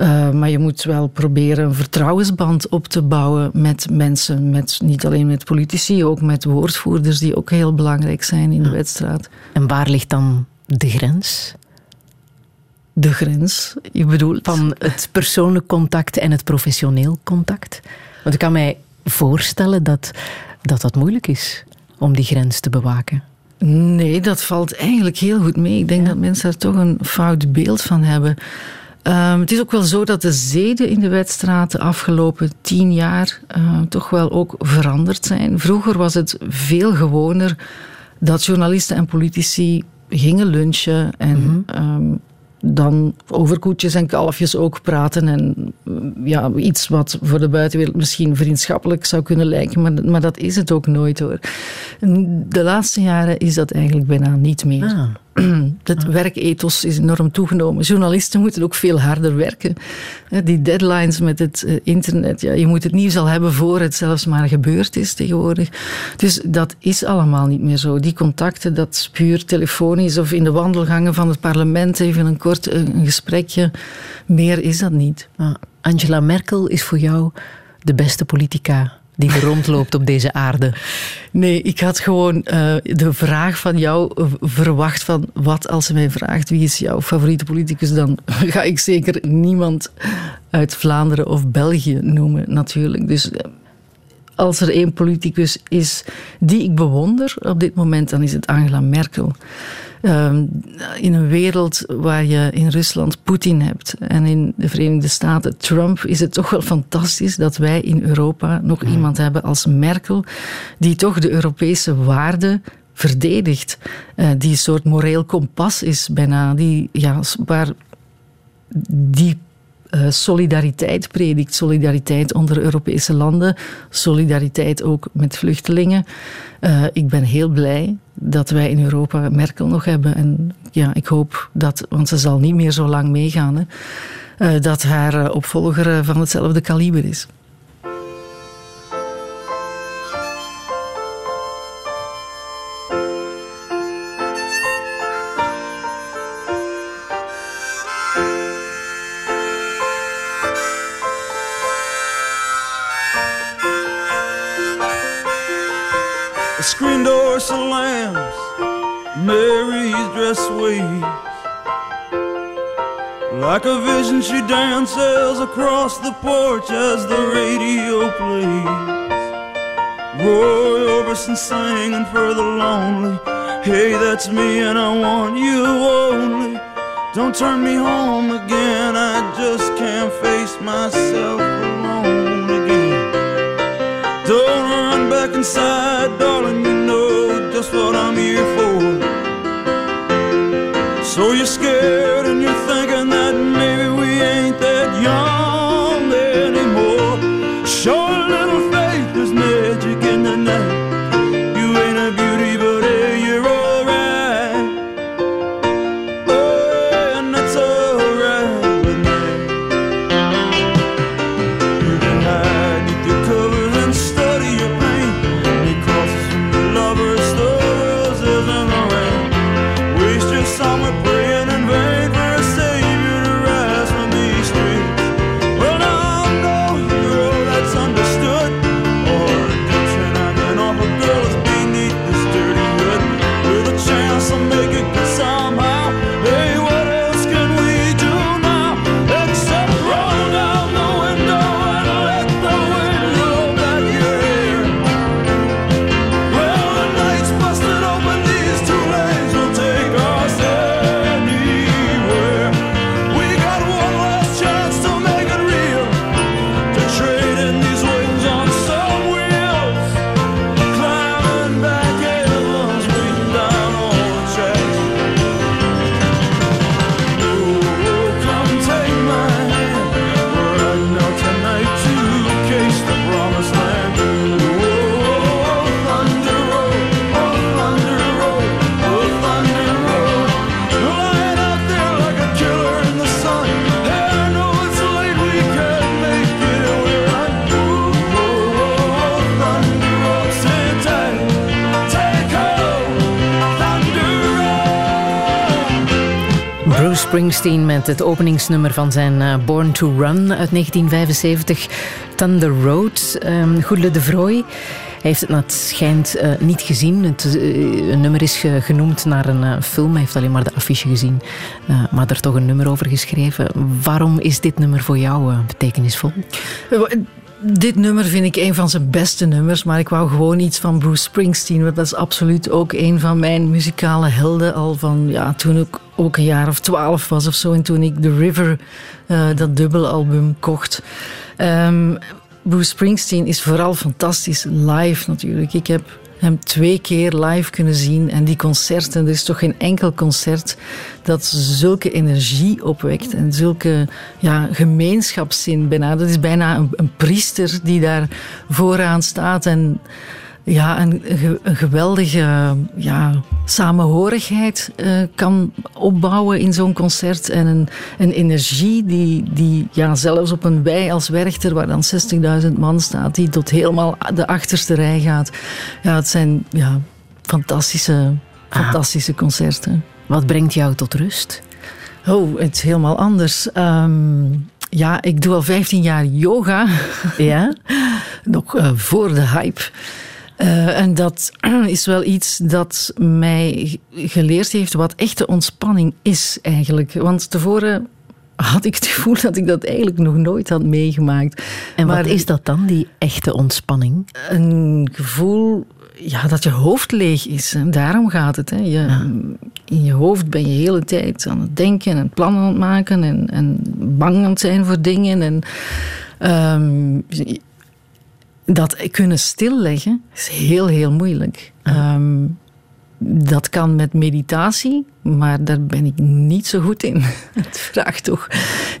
uh, maar je moet wel proberen een vertrouwensband op te bouwen met mensen. Met, niet alleen met politici, ook met woordvoerders die ook heel belangrijk zijn in de wedstrijd. En waar ligt dan de grens? De grens, je bedoelt? Van het persoonlijk contact en het professioneel contact. Want ik kan mij voorstellen dat dat, dat moeilijk is om die grens te bewaken. Nee, dat valt eigenlijk heel goed mee. Ik denk ja. dat mensen daar toch een fout beeld van hebben. Um, het is ook wel zo dat de zeden in de wedstraat de afgelopen tien jaar uh, toch wel ook veranderd zijn. Vroeger was het veel gewoner dat journalisten en politici gingen lunchen en mm -hmm. um, dan over koetjes en kalfjes ook praten. En ja, iets wat voor de buitenwereld misschien vriendschappelijk zou kunnen lijken, maar, maar dat is het ook nooit hoor. De laatste jaren is dat eigenlijk bijna niet meer. Ah. (clears throat) het werkethos is enorm toegenomen. Journalisten moeten ook veel harder werken. Die deadlines met het eh, internet, ja, je moet het nieuws al hebben voor het zelfs maar gebeurd is tegenwoordig. Dus dat is allemaal niet meer zo. Die contacten, dat is puur telefonisch of in de wandelgangen van het parlement even een kort eh, een gesprekje. Meer is dat niet. Angela Merkel is voor jou de beste politica die rondloopt op deze aarde? Nee, ik had gewoon uh, de vraag van jou verwacht van wat als ze mij vraagt wie is jouw favoriete politicus, dan (laughs) ga ik zeker niemand uit Vlaanderen of België noemen natuurlijk. Dus eh, als er één politicus is die ik bewonder op dit moment, dan is het Angela Merkel. Ehm, in een wereld waar je in Rusland Poetin hebt en in de Verenigde Staten Trump, is het toch wel fantastisch dat wij in Europa nog iemand hebben als Merkel, die toch de Europese waarden verdedigt. Uh, die een soort moreel kompas is bijna, die, ja, waar die uh, solidariteit predikt. Solidariteit onder Europese landen, solidariteit ook met vluchtelingen. Uh, ik ben heel blij dat wij in Europa Merkel nog hebben. En ja, ik hoop dat, want ze zal niet meer zo lang meegaan, hè, uh, dat haar opvolger van hetzelfde kaliber is. Mary's dress waves. Like a vision, she dances across the porch as the radio plays. Roy Orbison singing for the lonely. Hey, that's me, and I want you only. Don't turn me home again, I just can't face myself Springsteen met het openingsnummer van zijn eh, Born to Run uit 1975, Thunder Road. Um, Goedele de. Hij heeft het, het schijnt, uh, niet gezien. Het uh, nummer is ge genoemd naar een film. Hij heeft alleen maar de affiche gezien, maar er toch een nummer over geschreven. Waarom is dit nummer voor jou betekenisvol? Dit nummer vind ik een van zijn beste nummers, maar ik wou gewoon iets van Bruce Springsteen. Want dat is absoluut ook een van mijn muzikale helden. Al van ja, toen ik ook een jaar of twaalf was of zo. En toen ik The River, uh, dat dubbelalbum, kocht. Um, Bruce Springsteen is vooral fantastisch live natuurlijk. Ik heb hem twee keer live kunnen zien. En die concerten, er is toch geen enkel concert dat zulke energie opwekt en zulke ja, gemeenschapszin bijna. Dat is bijna een, een priester die daar vooraan staat en ja, een, een geweldige ja, samenhorigheid uh, kan opbouwen in zo'n concert. En een, een energie die, die ja, zelfs op een wei als Werchter, waar dan 60.000 man staat, die tot helemaal de achterste rij gaat. Ja, het zijn ja, fantastische, fantastische concerten. Wat brengt jou tot rust? Oh, het is helemaal anders. Um, ja, ik doe al 15 jaar yoga. Ja? (laughs) Nog uh, voor de hype. Uh, en dat (clears throat) is wel iets dat mij geleerd heeft wat echte ontspanning is eigenlijk. Want tevoren had ik het gevoel dat ik dat eigenlijk nog nooit had meegemaakt. En maar, wat is dat dan, die echte ontspanning? Een gevoel ja, dat je hoofd leeg is. En daarom gaat het. Hè. Je, In je hoofd ben je de hele tijd aan het denken en plannen aan het maken en, en bang aan het zijn voor dingen. En, um, dat kunnen stilleggen is heel, heel moeilijk. Um, dat kan met meditatie, maar daar ben ik niet zo goed in. (laughs) Het vraagt toch,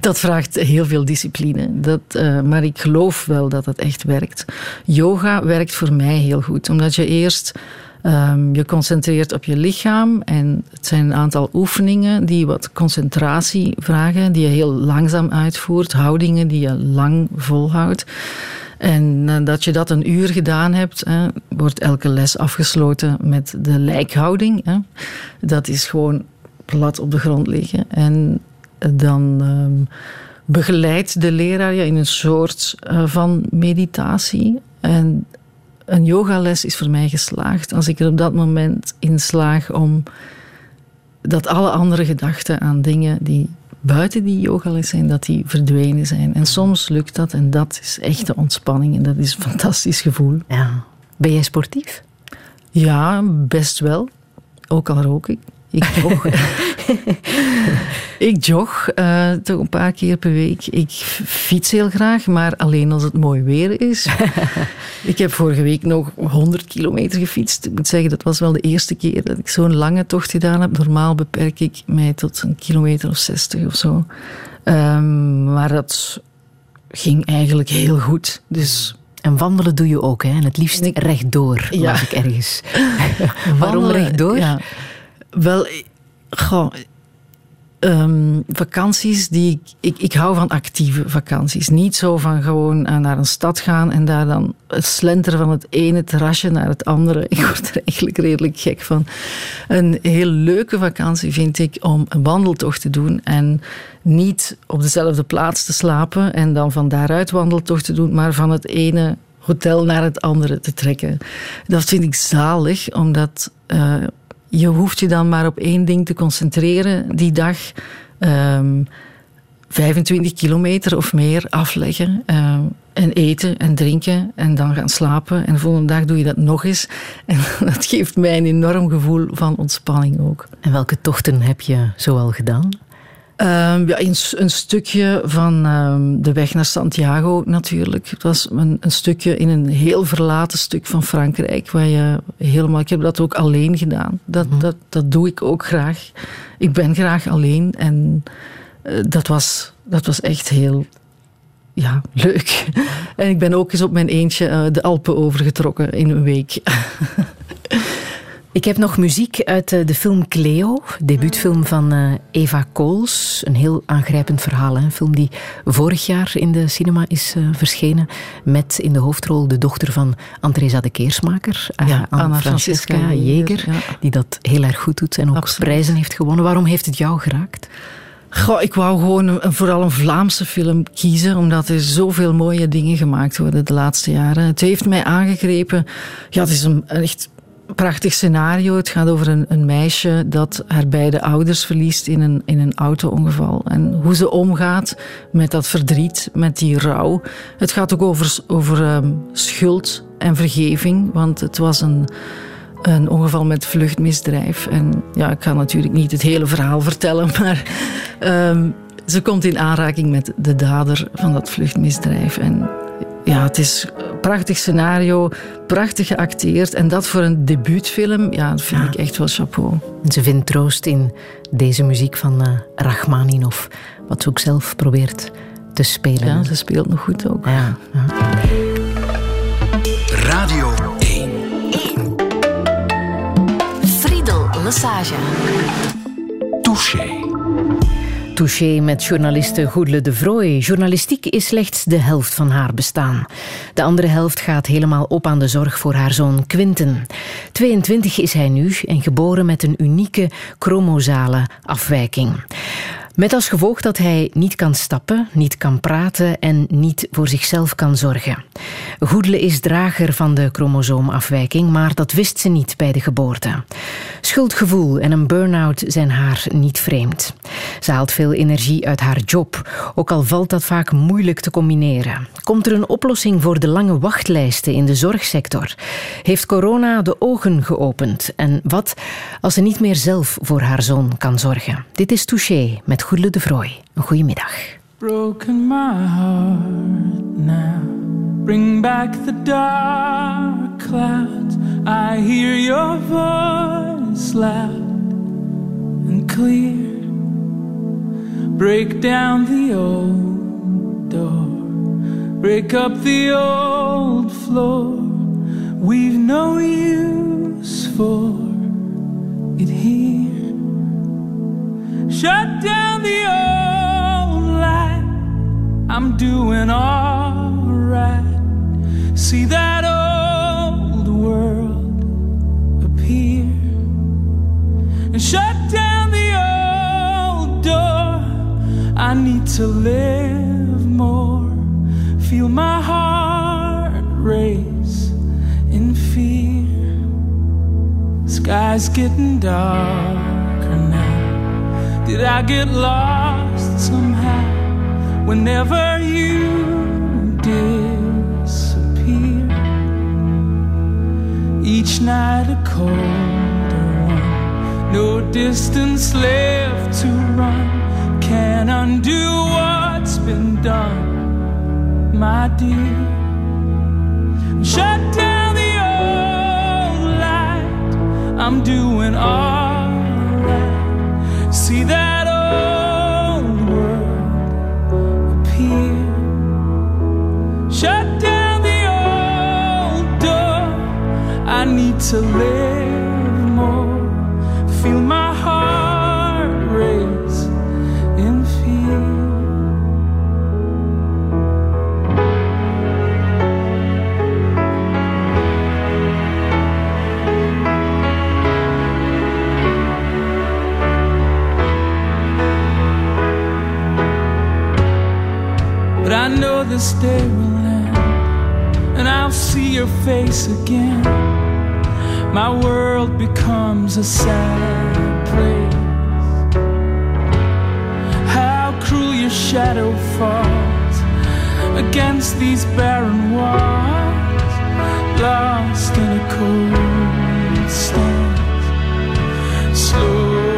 dat vraagt heel veel discipline. Dat, uh, maar ik geloof wel dat het echt werkt. Yoga werkt voor mij heel goed, omdat je eerst um, je concentreert op je lichaam. En het zijn een aantal oefeningen die wat concentratie vragen, die je heel langzaam uitvoert, houdingen die je lang volhoudt. En nadat je dat een uur gedaan hebt, hè, wordt elke les afgesloten met de lijkhouding. Hè. Dat is gewoon plat op de grond liggen. En dan um, begeleidt de leraar je in een soort uh, van meditatie. En een yogales is voor mij geslaagd als ik er op dat moment in slaag om dat alle andere gedachten aan dingen die buiten die yogales zijn, dat die verdwenen zijn. En soms lukt dat en dat is echte ontspanning en dat is een fantastisch gevoel. Ja. Ben jij sportief? Ja, best wel. Ook al rook ik. Ik jog. (laughs) ik jog uh, toch een paar keer per week. Ik fiets heel graag, maar alleen als het mooi weer is. (laughs) ik heb vorige week nog 100 kilometer gefietst. Ik moet zeggen, dat was wel de eerste keer dat ik zo'n lange tocht gedaan heb. Normaal beperk ik mij tot een kilometer of 60 of zo. Um, maar dat ging eigenlijk heel goed. Dus en wandelen doe je ook, hè? En het liefst rechtdoor, ja. ik ergens. (laughs) Waarom rechtdoor? Ja. Wel, goh, um, vakanties die ik, ik, hou van actieve vakanties. Niet zo van gewoon naar een stad gaan en daar dan slenteren van het ene terrasje naar het andere. (laughs) Ik word er eigenlijk redelijk gek van. Een heel leuke vakantie vind ik om een wandeltocht te doen en niet op dezelfde plaats te slapen en dan van daaruit wandeltocht te doen, maar van het ene hotel naar het andere te trekken. Dat vind ik zalig, omdat. Uh, je hoeft je dan maar op één ding te concentreren die dag. Um, ehm, 25 kilometer of meer afleggen. Um, en eten en drinken en dan gaan slapen. En de volgende dag doe je dat nog eens. (laughs) En dat geeft mij een enorm gevoel van ontspanning ook. En welke tochten heb je zoal gedaan? Um, ja, een, een, stukje van um, de weg naar Santiago natuurlijk. Het was een, een, stukje in een heel verlaten stuk van Frankrijk. Waar je helemaal, ik heb dat ook alleen gedaan. Dat, mm -hmm. dat, dat doe ik ook graag. Ik ben graag alleen. En uh, dat, was, dat was echt heel ja, leuk. (laughs) En ik ben ook eens op mijn eentje uh, de Alpen overgetrokken in een week. (laughs) Ik heb nog muziek uit eh, de film Cleo, debuutfilm van eh, Eva Kools. Een heel aangrijpend verhaal. Een film die vorig jaar in de cinema is uh, verschenen. Met in de hoofdrol de dochter van Andresa de Keersmaker, ja, Anna Francisca, Francisca Jeger. Ja. Die dat heel erg goed doet en ook Absoluut. prijzen heeft gewonnen. Waarom heeft het jou geraakt? Goh, ik wou gewoon een, vooral een Vlaamse film kiezen, omdat er zoveel mooie dingen gemaakt worden de laatste jaren. Het heeft mij aangegrepen. Ja, het is een echt prachtig scenario. Het gaat over een, een, meisje dat haar beide ouders verliest in een, in een auto-ongeval. En hoe ze omgaat met dat verdriet, met die rouw. Het gaat ook over, over um, schuld en vergeving, want het was een, een ongeval met vluchtmisdrijf. En ja, ik ga natuurlijk niet het hele verhaal vertellen, (laughs) maar um, ze komt in aanraking met de dader van dat vluchtmisdrijf. En ja, het is prachtig scenario, prachtig geacteerd. En dat voor een debuutfilm, ja, dat vind ik echt wel chapeau. Ze vindt troost in deze muziek van uh, Rachmaninoff, wat ze ook zelf probeert te spelen. Ja, ze speelt nog goed ook. Ja. Radio 1. 1. Friedel Massage. Touché. Touché met journaliste Goedele de Vrooy. Journalistiek is slechts de helft van haar bestaan. De andere helft gaat helemaal op aan de zorg voor haar zoon Quinten. 22 is hij nu en geboren met een unieke chromosale afwijking. Met als gevolg dat hij niet kan stappen, niet kan praten en niet voor zichzelf kan zorgen. Goedele is drager van de chromosoomafwijking, maar dat wist ze niet bij de geboorte. Schuldgevoel en een burn-out zijn haar niet vreemd. Ze haalt veel energie uit haar job, ook al valt dat vaak moeilijk te combineren. Komt er een oplossing voor de lange wachtlijsten in de zorgsector? Heeft corona de ogen geopend? En wat als ze niet meer zelf voor haar zoon kan zorgen? Dit is Touché met Goedele de. Een goede middag. Broken my heart now. Bring back the dark clouds. I hear your voice loud and clear. Break down the old door. Break up the old floor. We've no use for it here. Shut down the old light. I'm doing alright. See that old world appear. And shut down the old door. I need to live more. Feel my heart race in fear. Sky's getting now. Did I get lost somehow whenever you disappear? Each night a colder one, no distance left to run. Can't undo what's been done, my dear. Shut down the old light. I'm doing alright. To live more. Feel my heart race in fear. But I know this day will end, and I'll see your face again. My world becomes a sad place. How cruel your shadow falls against these barren walls, lost in a cold stance. Slow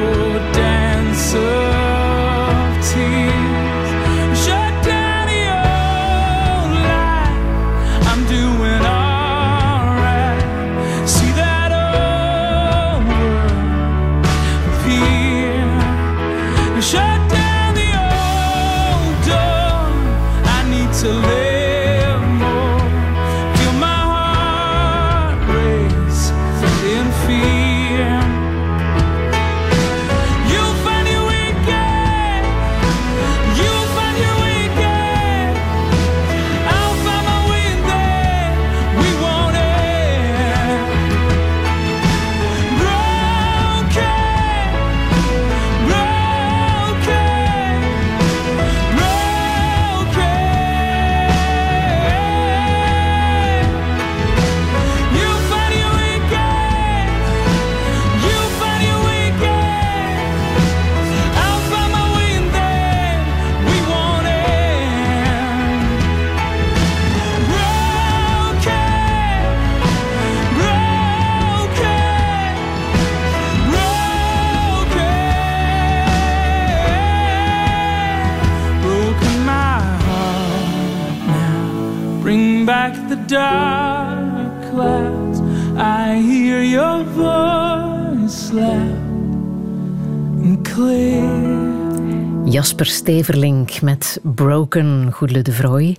Jasper Steverlink met Broken, Goedele de Vrooy.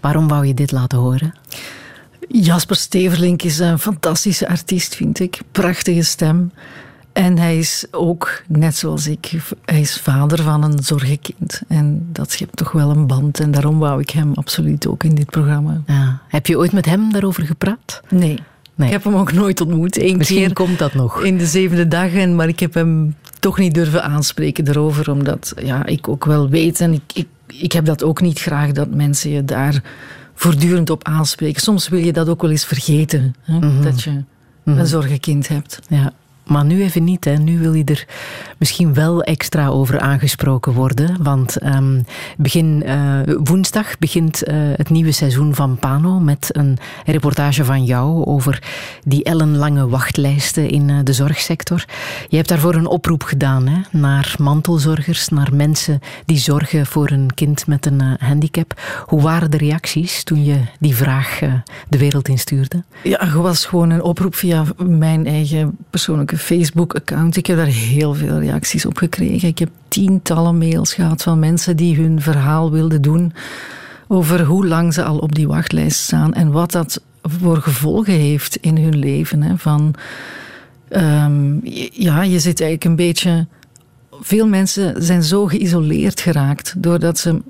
Waarom wou je dit laten horen? Jasper Steverlink is een fantastische artiest, vind ik. Prachtige stem. En hij is ook, net zoals ik, hij is vader van een zorgenkind. En dat schept toch wel een band. En daarom wou ik hem absoluut ook in dit programma. Ja. Heb je ooit met hem daarover gepraat? Nee. Nee. Ik heb hem ook nooit ontmoet. Eén Misschien keer komt dat nog. in de zevende dag. En, maar ik heb hem toch niet durven aanspreken erover. Omdat ja, ik ook wel weet. En ik, ik, ik heb dat ook niet graag dat mensen je daar voortdurend op aanspreken. Soms wil je dat ook wel eens vergeten. Hè? Dat je een zorgenkind hebt. Ja. Maar nu even niet. Hè. Nu wil je er misschien wel extra over aangesproken worden. Want ehm, begin eh, woensdag begint eh, het nieuwe seizoen van Pano met een reportage van jou over die ellenlange wachtlijsten in eh, de zorgsector. Je hebt daarvoor een oproep gedaan hè, naar mantelzorgers, naar mensen die zorgen voor een kind met een handicap. Hoe waren de reacties toen je die vraag de wereld instuurde? Ja, het was gewoon een oproep via mijn eigen persoonlijke Facebook-account. Ik heb daar heel veel reacties op gekregen. Ik heb tientallen mails gehad van mensen die hun verhaal wilden doen over hoe lang ze al op die wachtlijst staan en wat dat voor gevolgen heeft in hun leven. Hè. Van, ehm, ja, je zit eigenlijk een beetje. Veel mensen zijn zo geïsoleerd geraakt doordat ze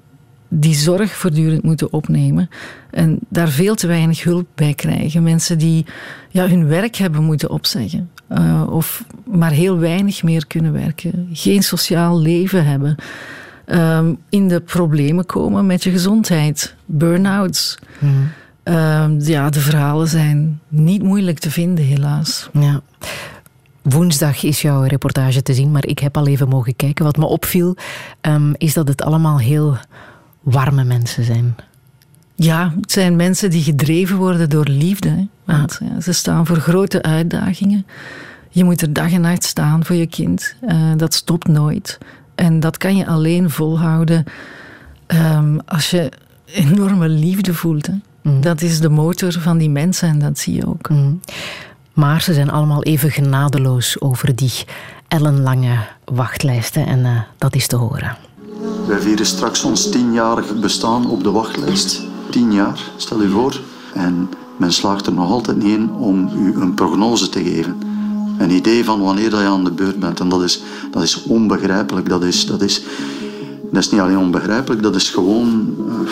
die zorg voortdurend moeten opnemen en daar veel te weinig hulp bij krijgen. Mensen die ja, hun werk hebben moeten opzeggen uh, of maar heel weinig meer kunnen werken, geen sociaal leven hebben, um, in de problemen komen met je gezondheid, burn-outs. Mm. Um, ja, de verhalen zijn niet moeilijk te vinden, helaas. Ja. Woensdag is jouw reportage te zien, maar ik heb al even mogen kijken. Wat me opviel, um, is dat het allemaal heel warme mensen zijn. Ja, het zijn mensen die gedreven worden door liefde. Hè? Want ja, ze staan voor grote uitdagingen. Je moet er dag en nacht staan voor je kind. Uh, dat stopt nooit. En dat kan je alleen volhouden um, als je enorme liefde voelt. Hè? Mm. Dat is de motor van die mensen en dat zie je ook. Mm. Maar ze zijn allemaal even genadeloos over die ellenlange wachtlijsten en uh, dat is te horen. Wij vieren straks ons tienjarig bestaan op de wachtlijst. Tien jaar, stel u voor. En men slaagt er nog altijd niet in om u een prognose te geven. Een idee van wanneer dat je aan de beurt bent. En dat is, dat is onbegrijpelijk. Dat is, dat, is, dat is niet alleen onbegrijpelijk, dat is gewoon, uh,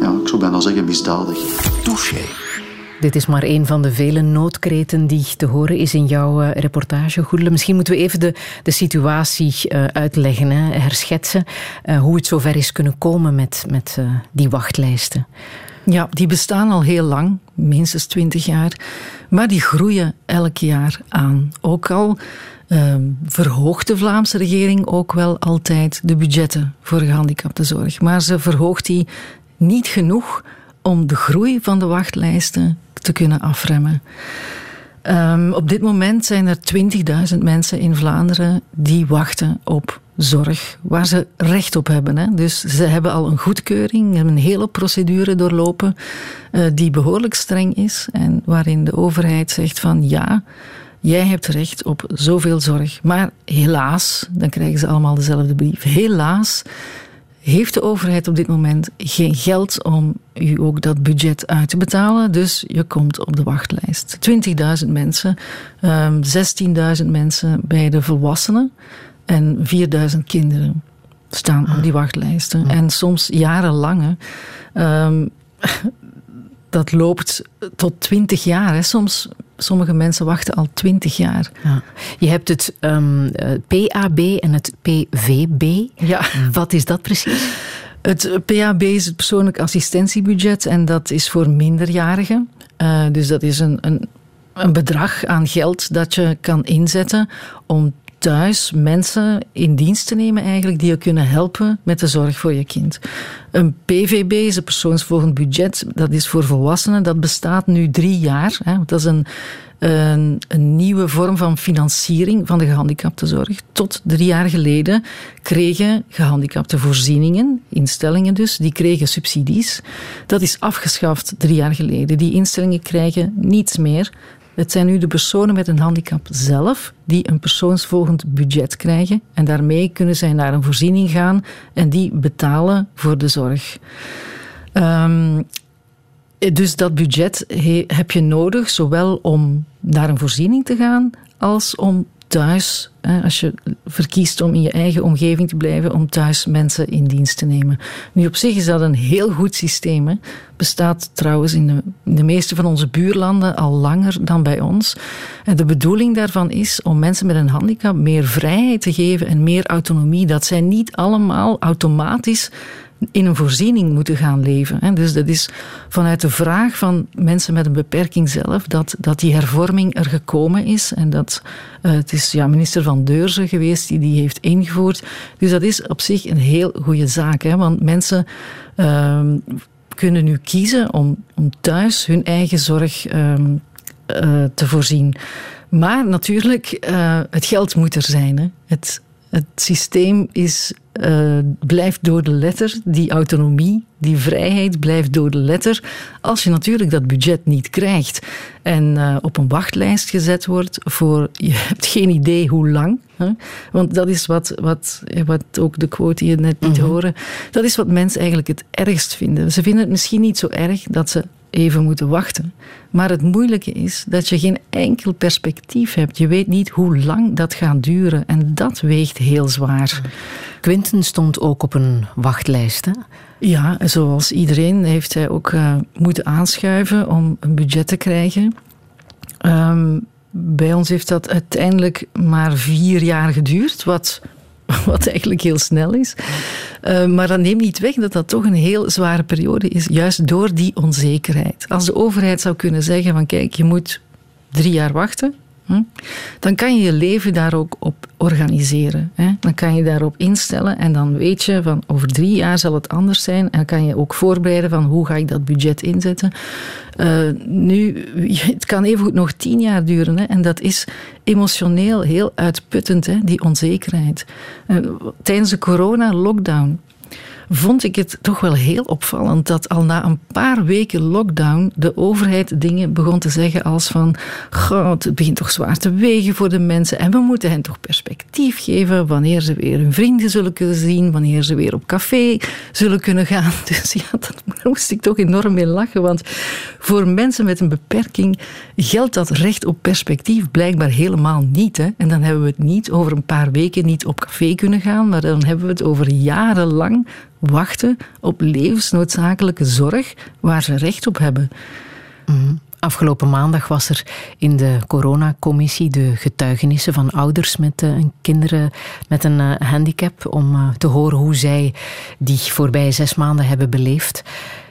ja, ik zou bijna zeggen, misdadig. Touché. Dit is maar een van de vele noodkreten die te horen is in jouw uh, reportage. Goedele, misschien moeten we even de, de situatie uh, uitleggen, hè, herschetsen. Uh, hoe het zover is kunnen komen met, met die wachtlijsten. Ja, die bestaan al heel lang, minstens twintig jaar. Maar die groeien elk jaar aan. Ook al ehm, verhoogt de Vlaamse regering ook wel altijd de budgetten voor gehandicaptenzorg. Maar ze verhoogt die niet genoeg om de groei van de wachtlijsten te kunnen afremmen. Um, op dit moment zijn er 20.000 mensen in Vlaanderen die wachten op zorg waar ze recht op hebben. Hè. Dus ze hebben al een goedkeuring, hebben een hele procedure doorlopen uh, die behoorlijk streng is en waarin de overheid zegt van ja, jij hebt recht op zoveel zorg. Maar helaas, dan krijgen ze allemaal dezelfde brief. Helaas heeft de overheid op dit moment geen geld om u ook dat budget uit te betalen. Dus je komt op de wachtlijst. 20.000 mensen, um, 16.000 mensen bij de volwassenen en 4.000 kinderen staan op die wachtlijsten. En soms jarenlang. Um, (laughs) dat loopt tot 20 jaar. Hè. Soms sommige mensen wachten al twintig jaar. Ja. Je hebt het um, uh, PAB en het PVB. Ja. Wat is dat precies? Het PAB is het persoonlijk assistentiebudget en dat is voor minderjarigen. Uh, dus dat is een, een, een bedrag aan geld dat je kan inzetten om thuis mensen in dienst te nemen eigenlijk die je kunnen helpen met de zorg voor je kind. Een PVB een persoonsvolgend budget. Dat is voor volwassenen. Dat bestaat nu drie jaar. Hè. Dat is een, een, een, nieuwe vorm van financiering van de gehandicaptenzorg. Tot drie jaar geleden kregen gehandicapte voorzieningen, instellingen dus, die kregen subsidies. Dat is afgeschaft drie jaar geleden. Die instellingen krijgen niets meer. Het zijn nu de personen met een handicap zelf die een persoonsvolgend budget krijgen. En daarmee kunnen zij naar een voorziening gaan en die betalen voor de zorg. Um, dus dat budget he, heb je nodig, zowel om naar een voorziening te gaan, als om thuis, als je verkiest om in je eigen omgeving te blijven, om thuis mensen in dienst te nemen. Nu op zich is dat een heel goed systeem. Hè. Bestaat trouwens in de, de meeste van onze buurlanden al langer dan bij ons. En de bedoeling daarvan is om mensen met een handicap meer vrijheid te geven en meer autonomie. Dat zij niet allemaal automatisch in een voorziening moeten gaan leven. Dus dat is vanuit de vraag van mensen met een beperking zelf dat, dat die hervorming er gekomen is. En dat uh, het is ja, minister Van Deurzen geweest die die heeft ingevoerd. Dus dat is op zich een heel goede zaak. Hè? Want mensen uh, kunnen nu kiezen om, om thuis hun eigen zorg uh, te voorzien. Maar natuurlijk, uh, het geld moet er zijn. Hè? Het, het systeem is, uh, blijft door de letter. Die autonomie, die vrijheid blijft door de letter. Als je natuurlijk dat budget niet krijgt en uh, op een wachtlijst gezet wordt voor (laughs) je hebt geen idee hoe lang. Hè? Want dat is wat, wat, wat ook de quote die je net liet mm -hmm. horen. Dat is wat mensen eigenlijk het ergst vinden. Ze vinden het misschien niet zo erg dat ze even moeten wachten. Maar het moeilijke is dat je geen enkel perspectief hebt. Je weet niet hoe lang dat gaat duren. En dat weegt heel zwaar. Quinten stond ook op een wachtlijst. Hè? Ja, zoals iedereen heeft hij ook uh, moeten aanschuiven om een budget te krijgen. Um, bij ons heeft dat uiteindelijk maar vier jaar geduurd, wat (laughs) wat eigenlijk heel snel is. Uh, maar dat neemt niet weg dat dat toch een heel zware periode is, juist door die onzekerheid. Als de overheid zou kunnen zeggen van kijk, je moet drie jaar wachten, hm, dan kan je je leven daar ook op organiseren. Hè? Dan kan je daarop instellen en dan weet je van over drie jaar zal het anders zijn. En dan kan je ook voorbereiden van hoe ga ik dat budget inzetten. Uh, nu, (laughs) het kan evengoed nog tien jaar duren. Hè? En dat is emotioneel heel uitputtend, hè? die onzekerheid. Uh, tijdens de corona-lockdown vond ik het toch wel heel opvallend dat al na een paar weken lockdown de overheid dingen begon te zeggen als van God, het begint toch zwaar te wegen voor de mensen en we moeten hen toch perspectief geven wanneer ze weer hun vrienden zullen kunnen zien, wanneer ze weer op café zullen kunnen gaan. (laughs) Dus ja, dat moest ik toch enorm mee lachen, want voor mensen met een beperking geldt dat recht op perspectief blijkbaar helemaal niet. Hè? En dan hebben we het niet over een paar weken niet op café kunnen gaan, maar dan hebben we het over jarenlang wachten op levensnoodzakelijke zorg waar ze recht op hebben. Mm. Afgelopen maandag was er in de coronacommissie de getuigenissen van ouders met uh, kinderen met een uh, handicap om uh, te horen hoe zij die voorbije zes maanden hebben beleefd.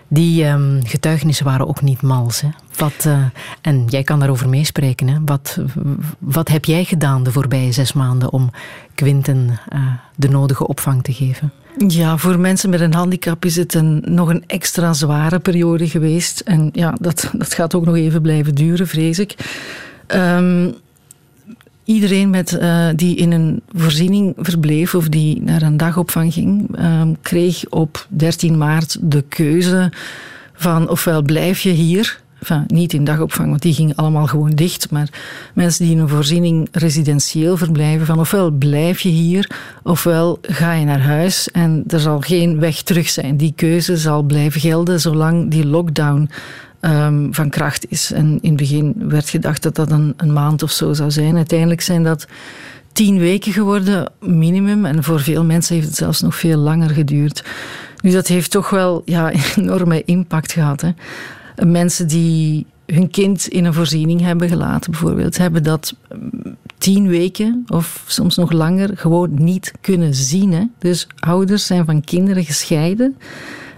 Die um, getuigenissen waren ook niet mals. Hè? Uh, en jij kan daarover meespreken. Wat, wat heb jij gedaan de voorbije zes maanden om Quinten uh, de nodige opvang te geven? Ja, voor mensen met een handicap is het een, nog een extra zware periode geweest. En ja, dat, dat gaat ook nog even blijven duren, vrees ik. Um, iedereen met, uh, die in een voorziening verbleef of die naar een dagopvang ging, uh, kreeg op 13 maart de keuze van ofwel blijf je hier, niet in dagopvang, want die gingen allemaal gewoon dicht, maar mensen die in een voorziening residentieel verblijven, van ofwel blijf je hier, ofwel ga je naar huis en er zal geen weg terug zijn. Die keuze zal blijven gelden zolang die lockdown um, van kracht is. En in het begin werd gedacht dat dat een, een maand of zo zou zijn. Uiteindelijk zijn dat tien weken geworden, minimum. En voor veel mensen heeft het zelfs nog veel langer geduurd. Nu, dat heeft toch wel ja, (laughs) enorme impact gehad. Hè. Mensen die hun kind in een voorziening hebben gelaten, bijvoorbeeld, hebben dat tien weken of soms nog langer gewoon niet kunnen zien. Hè. Dus ouders zijn van kinderen gescheiden.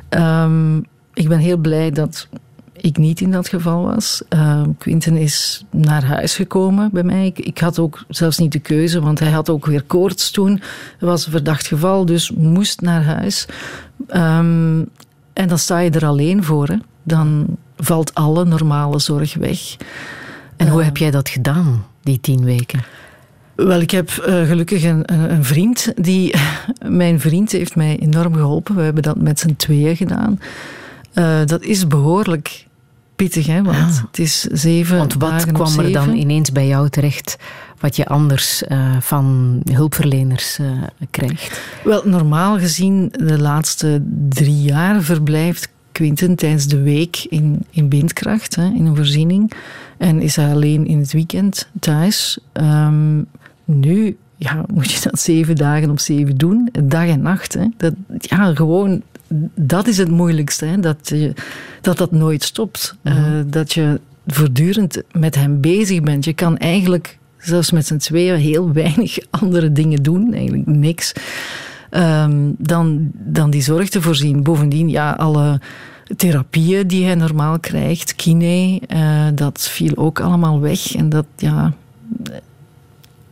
Um, ik ben heel blij dat ik niet in dat geval was. Uh, Quinten is naar huis gekomen bij mij. Ik, had ook zelfs niet de keuze, want hij had ook weer koorts toen. Het was een verdacht geval, dus moest naar huis. Um, en dan sta je er alleen voor. Hè. Dan valt alle normale zorg weg. En hoe uh, heb jij dat gedaan, die tien weken? Wel, ik heb uh, gelukkig een, een, vriend. Die, (laughs) mijn vriend heeft mij enorm geholpen. We hebben dat met z'n tweeën gedaan. Uh, dat is behoorlijk pittig, hè? want ja. het is zeven Want wat kwam er dan ineens bij jou terecht wat je anders uh, van hulpverleners krijgt? Wel, normaal gezien de laatste drie jaar verblijft Quinten tijdens de week in, in Bindkracht, hè, in een voorziening. En is hij alleen in het weekend thuis. Um, Nu ja, moet je dat zeven dagen op zeven doen, dag en nacht. Hè. Dat, ja, gewoon, dat is het moeilijkste. Hè. Dat, je, dat dat nooit stopt. Uh, dat je voortdurend met hem bezig bent. Je kan eigenlijk zelfs met z'n tweeën heel weinig (laughs) andere dingen doen. Eigenlijk niks. Um, dan, dan die zorg te voorzien. Bovendien, ja, alle therapieën die hij normaal krijgt, kine, uh, dat viel ook allemaal weg. En dat, ja,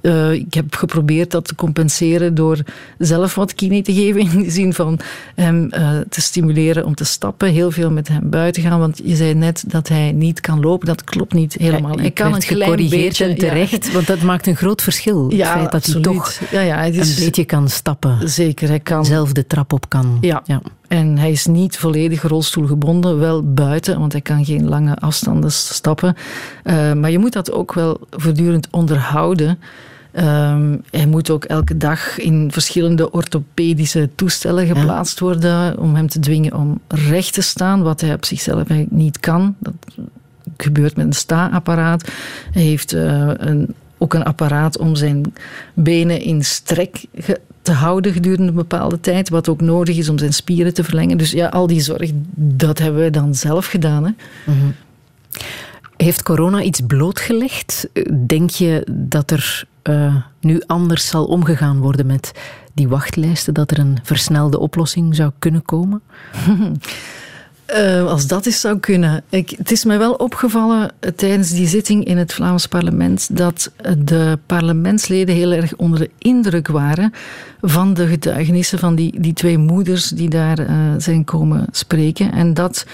uh, ik heb geprobeerd dat te compenseren door zelf wat kine te geven. (laughs) In de zin van hem uh, te stimuleren om te stappen. Heel veel met hem buiten gaan. Want je zei net dat hij niet kan lopen. Dat klopt niet helemaal. Ja, hij kan een klein beetje en terecht. Ja. Want dat maakt een groot verschil. Ja, het feit dat absoluut. hij toch ja, ja, het is, een beetje kan stappen. Zeker. Hij kan zelf de trap op kan. Ja. En hij is niet volledig rolstoelgebonden, wel buiten, want hij kan geen lange afstanden stappen. Uh, maar je moet dat ook wel voortdurend onderhouden. Um, hij moet ook elke dag in verschillende orthopedische toestellen geplaatst worden om hem te dwingen om recht te staan, wat hij op zichzelf eigenlijk niet kan. Dat gebeurt met een sta-apparaat. Hij heeft uh, een, ook een apparaat om zijn benen in strek te houden gedurende een bepaalde tijd, wat ook nodig is om zijn spieren te verlengen. Dus ja, al die zorg, dat hebben we dan zelf gedaan. Hè. Mm-hmm. Heeft corona iets blootgelegd? Denk je dat er uh, nu anders zal omgegaan worden met die wachtlijsten? Dat er een versnelde oplossing zou kunnen komen? (laughs) Uh, als dat eens zou kunnen. Ik, het is mij wel opgevallen uh, tijdens die zitting in het Vlaams parlement dat de parlementsleden heel erg onder de indruk waren van de getuigenissen van die, die twee moeders die daar uh, zijn komen spreken. En dat.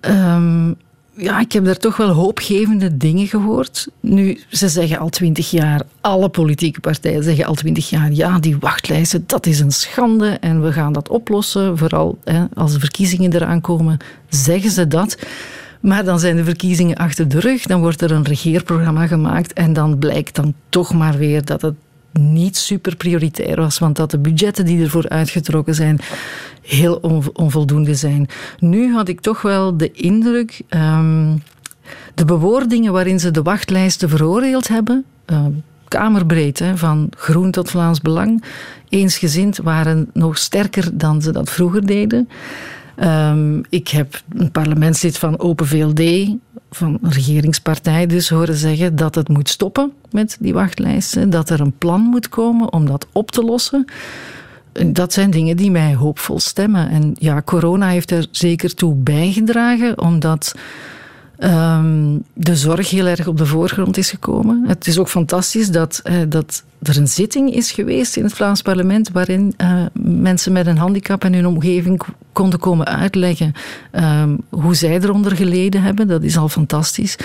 Um, ja, ik heb daar toch wel hoopgevende dingen gehoord. Nu, ze zeggen al twintig jaar, alle politieke partijen zeggen al twintig jaar, ja, die wachtlijsten, dat is een schande en we gaan dat oplossen. Vooral hè, als de verkiezingen eraan komen, zeggen ze dat. Maar dan zijn de verkiezingen achter de rug, dan wordt er een regeerprogramma gemaakt en dan blijkt dan toch maar weer dat het niet super prioritair was, want dat de budgetten die ervoor uitgetrokken zijn heel onvoldoende zijn. Nu had ik toch wel de indruk, um, de bewoordingen waarin ze de wachtlijsten veroordeeld hebben, uh, kamerbreed, hè, van groen tot Vlaams Belang, eensgezind waren nog sterker dan ze dat vroeger deden. Um, ik heb een parlementslid van Open VLD, van een regeringspartij dus, horen zeggen dat het moet stoppen met die wachtlijsten, dat er een plan moet komen om dat op te lossen. Dat zijn dingen die mij hoopvol stemmen. En ja, corona heeft er zeker toe bijgedragen, omdat um, de zorg heel erg op de voorgrond is gekomen. Het is ook fantastisch dat, uh, dat er een zitting is geweest in het Vlaams parlement waarin uh, mensen met een handicap en hun omgeving konden komen uitleggen um, hoe zij eronder geleden hebben. Dat is al fantastisch.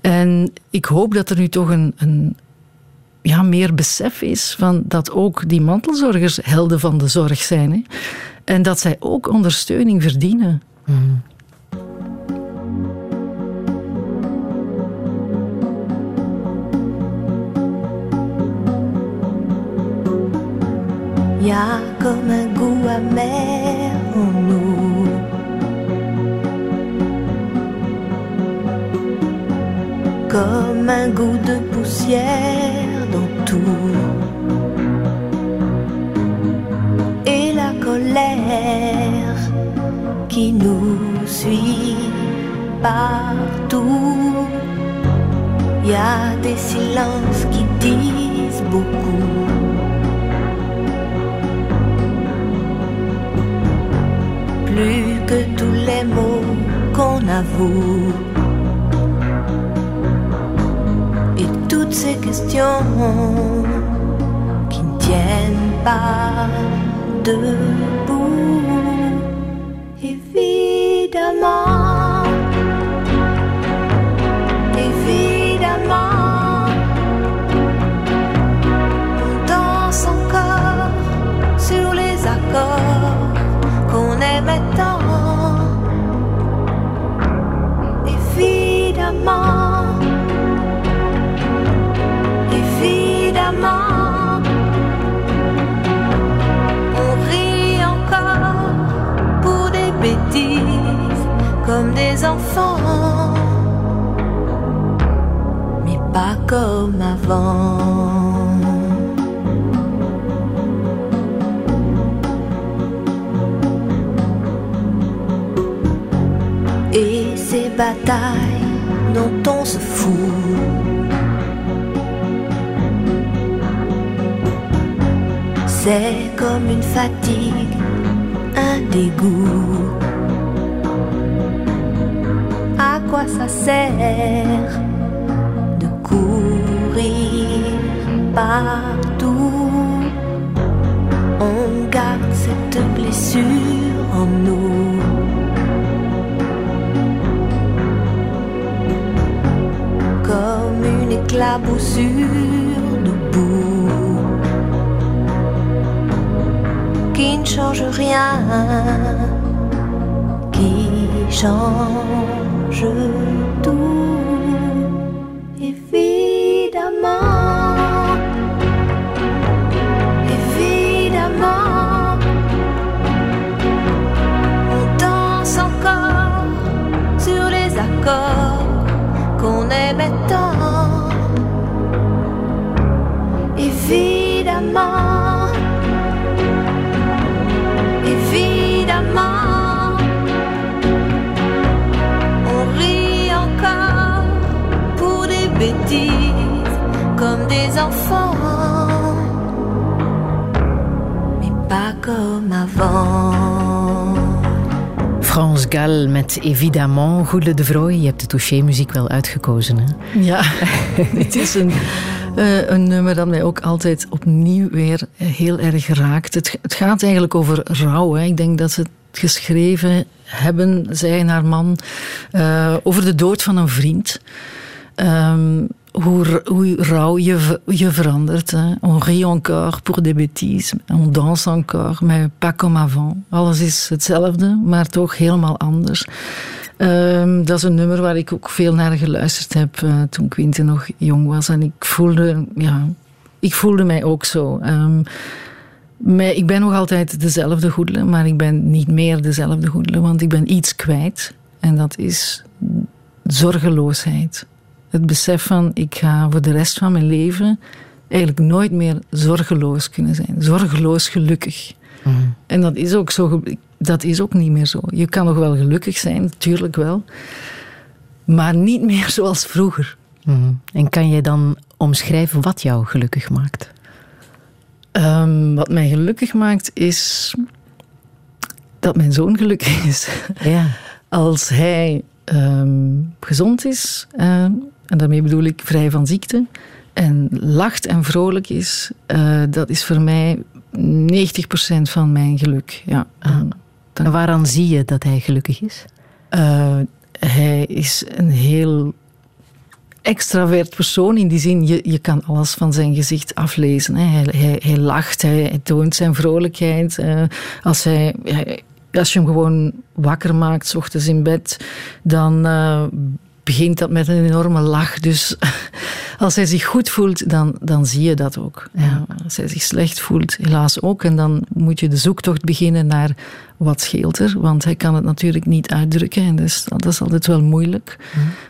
En ik hoop dat er nu toch een, een ja, meer besef is van dat ook die mantelzorgers helden van de zorg zijn. Hè? En dat zij ook ondersteuning verdienen. Mm. Y a comme un goût amer en nous. Comme un goût de poussière dans tout. Et la colère qui nous suit partout. Y a des silences qui disent beaucoup. Plus que tous les mots qu'on avoue. Et toutes ces questions qui ne tiennent pas debout. comme avant. Et ces batailles dont on se fout. C'est comme une fatigue, un dégoût. À quoi ça sert partout On garde cette blessure en nous. Comme une éclaboussure de boue qui ne change rien, qui change tout. Enfants, mais pas comme avant. Frans Gal met Evidemment. Goedele de Vrooy, je hebt de touché-muziek wel uitgekozen. Hè? Ja, (laughs) het is een, eh, een nummer dat mij ook altijd opnieuw weer heel erg raakt. Het, het gaat eigenlijk over rouw. Hè. Ik denk dat ze het geschreven hebben, zij en haar man, eh, over de dood van een vriend. Ehm, hoe, hoe rauw je, je verandert. Hè. On rit encore pour des bêtises. On danse encore, mais pas comme avant. Alles is hetzelfde, maar toch helemaal anders. Ehm, dat is een nummer waar ik ook veel naar geluisterd heb eh, toen Quinte nog jong was. En ik voelde, ja, ik voelde mij ook zo. Ehm, ik ben nog altijd dezelfde goedele, maar ik ben niet meer dezelfde goedele, want ik ben iets kwijt. En dat is zorgeloosheid. Het besef van, ik ga voor de rest van mijn leven eigenlijk nooit meer zorgeloos kunnen zijn. Zorgeloos gelukkig. En dat is ook zo. Dat is ook niet meer zo. Je kan nog wel gelukkig zijn, natuurlijk wel. Maar niet meer zoals vroeger. Mhm. En kan jij dan omschrijven wat jou gelukkig maakt? Ehm, wat mij gelukkig maakt is dat mijn zoon gelukkig is. Ja. Als hij ehm, gezond is, en daarmee bedoel ik vrij van ziekte, en lacht en vrolijk is, eh, dat is voor mij 90% van mijn geluk. Ja. Dan- En waaraan zie je dat hij gelukkig is? Eh, hij is een heel extravert persoon. In die zin, je, je kan alles van zijn gezicht aflezen. Hè. Hij, hij, hij lacht, hij, hij toont zijn vrolijkheid. Eh, als, hij, hij- als je hem gewoon wakker maakt, s ochtends in bed, dan begint dat met een enorme lach. Dus (laughs) als hij zich goed voelt, dan, dan zie je dat ook. Ja, als hij zich slecht voelt, helaas ook. En dan moet je de zoektocht beginnen naar wat scheelt er. Want hij kan het natuurlijk niet uitdrukken. En dus, dat is altijd wel moeilijk.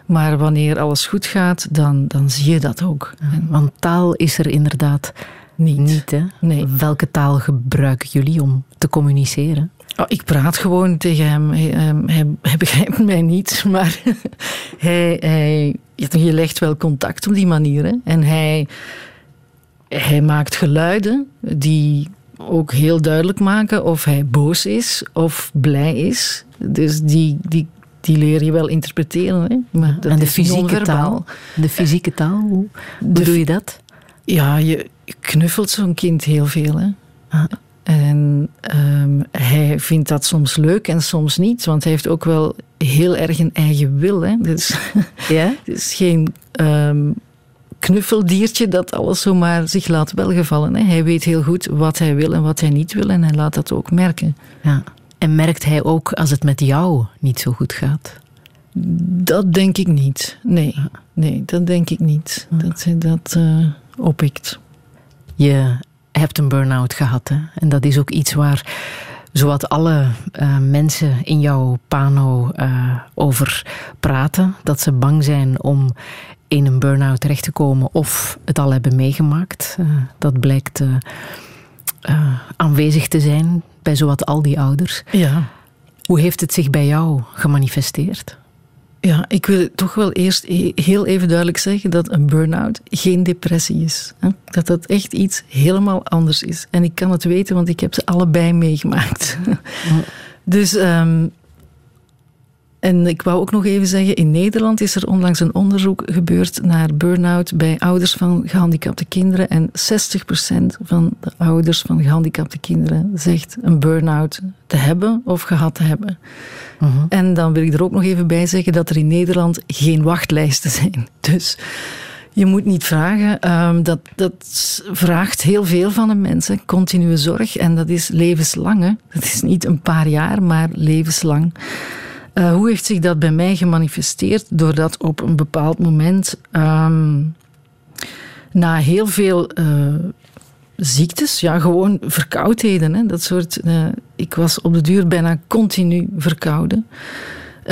Maar wanneer alles goed gaat, dan, dan zie je dat ook. Want taal is er inderdaad niet. niet. Hè? Nee. Welke taal gebruiken jullie om te communiceren? Oh, ik praat gewoon tegen hem. Hij, ehm, hij, hij begrijpt mij niet, (laughs) maar (laughs) hij, hij, je legt wel contact op die manier. Hè. En hij, hij maakt geluiden die ook heel duidelijk maken of hij boos is of blij is. Dus die, die, die leer je wel interpreteren. Hè. Maar dat en de fysieke taal? De fysieke taal, hoe, hoe De doe je dat? Ja, je knuffelt zo'n kind heel veel. Hè? Ah. En ehm, hij vindt dat soms leuk en soms niet, want hij heeft ook wel heel erg een eigen wil. Hè? Dus Ja? het is geen ehm, knuffeldiertje dat alles zomaar zich laat welgevallen. Hè? Hij weet heel goed wat hij wil en wat hij niet wil en hij laat dat ook merken. ja. En merkt hij ook als het met jou niet zo goed gaat? Dat denk ik niet. Nee, nee dat denk ik niet. Dat hij dat eh, oppikt. Je hebt een burn-out gehad. Hè? En dat is ook iets waar zowat alle eh, mensen in jouw pano eh, over praten. Dat ze bang zijn om in een burn-out terecht te komen of het al hebben meegemaakt. Eh, dat blijkt aanwezig te zijn bij zowat al die ouders. Ja. Hoe heeft het zich bij jou gemanifesteerd? Ja, ik wil toch wel eerst heel even duidelijk zeggen dat een burn-out geen depressie is. Hè? Dat dat echt iets helemaal anders is. En ik kan het weten, want ik heb ze allebei meegemaakt. (laughs) Dus ehm, en ik wou ook nog even zeggen, in Nederland is er onlangs een onderzoek gebeurd naar burn-out bij ouders van gehandicapte kinderen. En 60% van de ouders van gehandicapte kinderen zegt een burn-out te hebben of gehad te hebben. En dan wil ik er ook nog even bij zeggen dat er in Nederland geen wachtlijsten zijn. (laughs) Dus je moet niet vragen. Ehm, dat, dat vraagt heel veel van een mens. hè. Continue zorg. En dat is levenslang. hè. Dat is niet een paar jaar, maar levenslang. Eh, hoe heeft zich dat bij mij gemanifesteerd? Doordat op een bepaald moment, ehm, na heel veel eh, ziektes, ja, gewoon verkoudheden, hè, dat soort. eh, ik was op de duur bijna continu verkouden.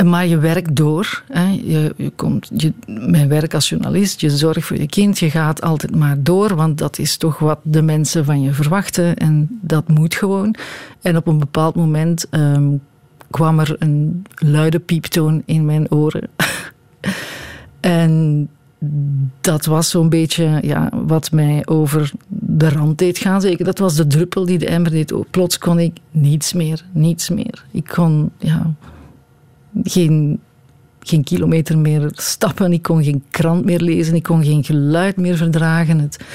Maar je werkt door. Hè. Je, je komt, je, mijn werk als journalist, je zorgt voor je kind, je gaat altijd maar door, want dat is toch wat de mensen van je verwachten en dat moet gewoon. En op een bepaald moment ehm, kwam er een luide pieptoon in mijn oren. (laughs) en dat was zo'n beetje ja, wat mij over de rand deed gaan. Zeker, dat was de druppel die de emmer deed. Oh, Plots kon ik niets meer, niets meer. Ik kon ja, geen, geen kilometer meer stappen. Ik kon geen krant meer lezen. Ik kon geen geluid meer verdragen. Het,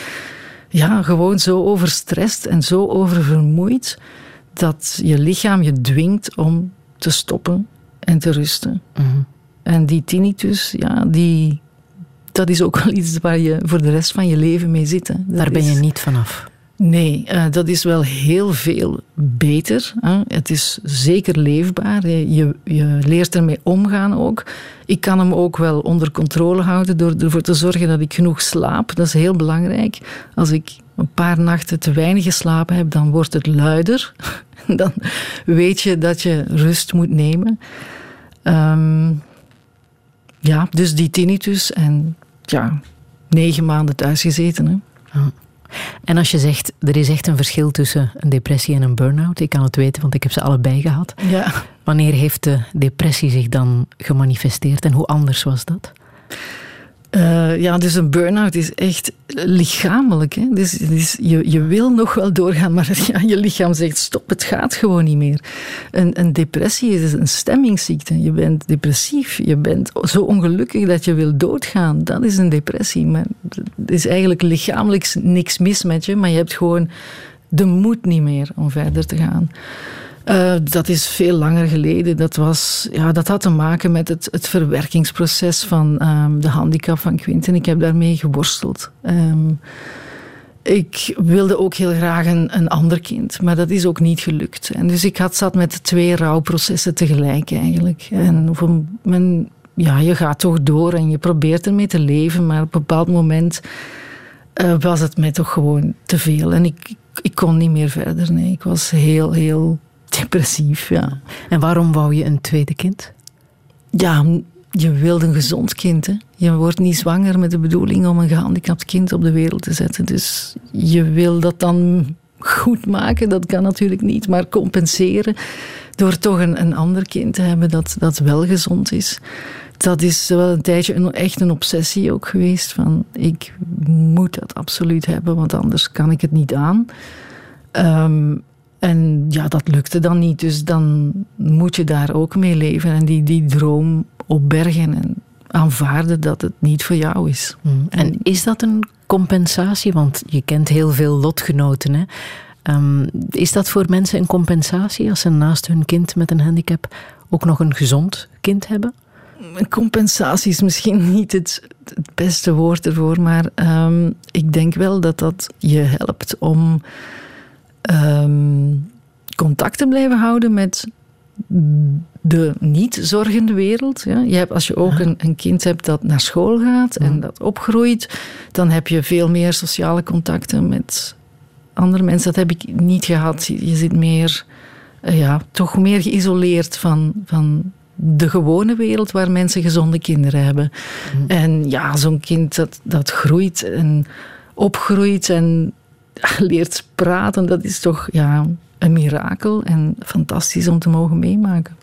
ja, gewoon zo overstrest en zo oververmoeid dat je lichaam je dwingt om te stoppen en te rusten. En die tinnitus, ja, die, dat is ook (laughs) wel iets waar je voor de rest van je leven mee zit. hè. Daar ben is- je niet vanaf. Nee, eh, dat is wel heel veel beter. Hè. Het is zeker leefbaar. Je, je, je leert ermee omgaan ook. Ik kan hem ook wel onder controle houden door ervoor te zorgen dat ik genoeg slaap. Dat is heel belangrijk. Als ik een paar nachten te weinig geslapen heb, dan wordt het luider. (laughs) (laughs) Dan weet je dat je rust moet nemen. Ehm, ja, dus die tinnitus en ja, negen maanden thuis gezeten. Hè. En als je zegt, er is echt een verschil tussen een depressie en een burn-out. Ik kan het weten, want ik heb ze allebei gehad. Ja. Wanneer heeft de depressie zich dan gemanifesteerd en hoe anders was dat? Eh, ja, dus een burn-out is echt lichamelijk. Hè? Dus, je, je wil nog wel doorgaan, maar (laughs) ja, je lichaam zegt stop, het gaat gewoon niet meer. Een, een depressie is een stemmingsziekte. Je bent depressief, je bent zo ongelukkig dat je wil doodgaan. Dat is een depressie. Maar er is eigenlijk lichamelijk niks mis met je, maar je hebt gewoon de moed niet meer om verder te gaan. Eh, dat is veel langer geleden. Dat, was, ja, dat had te maken met het, het verwerkingsproces van ehm, de handicap van Quinten. Ik heb daarmee geworsteld. Ehm, ik wilde ook heel graag een, ander kind, maar dat is ook niet gelukt. En dus ik had, zat met twee rouwprocessen tegelijk eigenlijk. En men, ja, je gaat toch door en je probeert ermee te leven, maar op een bepaald moment eh, was het mij toch gewoon te veel. En ik, ik kon niet meer verder. Nee. Ik was heel, heel (laughs) depressief. Ja. En waarom wou je een tweede kind? Ja, je wilt een gezond kind. Hè? Je wordt niet zwanger met de bedoeling om een gehandicapt kind op de wereld te zetten. Dus je wil dat dan goed maken. Dat kan natuurlijk niet, maar compenseren door toch een, een ander kind te hebben dat, dat wel gezond is. Dat is wel een tijdje een, echt een obsessie ook geweest. Van ik moet dat absoluut hebben, want anders kan ik het niet aan. Ehm, en ja, dat lukte dan niet. Dus dan moet je daar ook mee leven en die, die droom opbergen en aanvaarden dat het niet voor jou is. En is dat een compensatie? Want je kent heel veel lotgenoten. Hè? Ehm, is dat voor mensen een compensatie als ze naast hun kind met een handicap ook nog een gezond kind hebben? Compensatie is misschien (laughs) niet het, het beste woord ervoor, maar ehm, ik denk wel dat dat je helpt om ehm, contact te blijven houden met de niet-zorgende wereld. Ja. Je hebt, als je ook een, een kind hebt dat naar school gaat en dat opgroeit, dan heb je veel meer sociale contacten met andere mensen. Dat heb ik niet gehad. Je zit meer, eh, ja, toch meer geïsoleerd van, van de gewone wereld waar mensen gezonde kinderen hebben. En ja, zo'n kind dat, dat groeit en opgroeit en (laughs) leert praten, dat is toch ja, een mirakel en fantastisch om te mogen meemaken.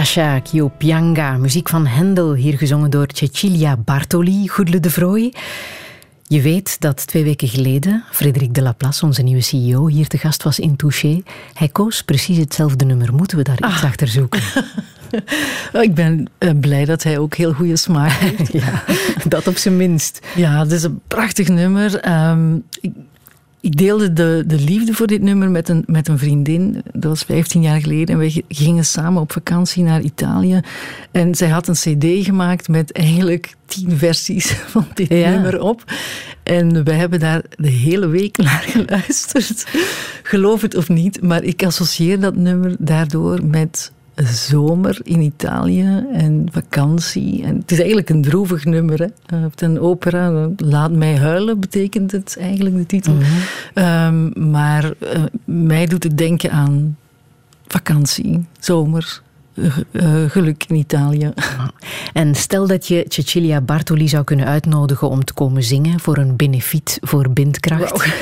Lascia Chiopianga, muziek van Hendel, hier gezongen door Cecilia Bartoli, Goedele de Vrooy. Je weet dat twee weken geleden Frederik de Laplace, onze nieuwe CEO, hier te gast was in Touché. Hij koos precies hetzelfde nummer. Moeten we daar iets Ah. achter zoeken? (laughs) Ik ben eh, blij dat hij ook heel goede smaak heeft. (laughs) ja, dat op zijn minst. Ja, het is een prachtig nummer. Ehm, ik, deelde de, de liefde voor dit nummer met een, met een vriendin. Dat was 15 jaar geleden. En we gingen samen op vakantie naar Italië. En zij had een cd gemaakt met eigenlijk tien versies (laughs) van dit Ja. nummer op. En we hebben daar de hele week (laughs) naar geluisterd. Geloof het of niet, maar ik associeer dat nummer daardoor met zomer in Italië en vakantie. En het is eigenlijk een droevig nummer. Hè? Het een opera, Laat mij huilen, betekent het eigenlijk de titel. Ehm, maar eh, mij doet het denken aan vakantie, zomer, eh, eh, geluk in Italië. (laughs) En stel dat je Cecilia Bartoli zou kunnen uitnodigen om te komen zingen voor een benefiet voor Bindkracht,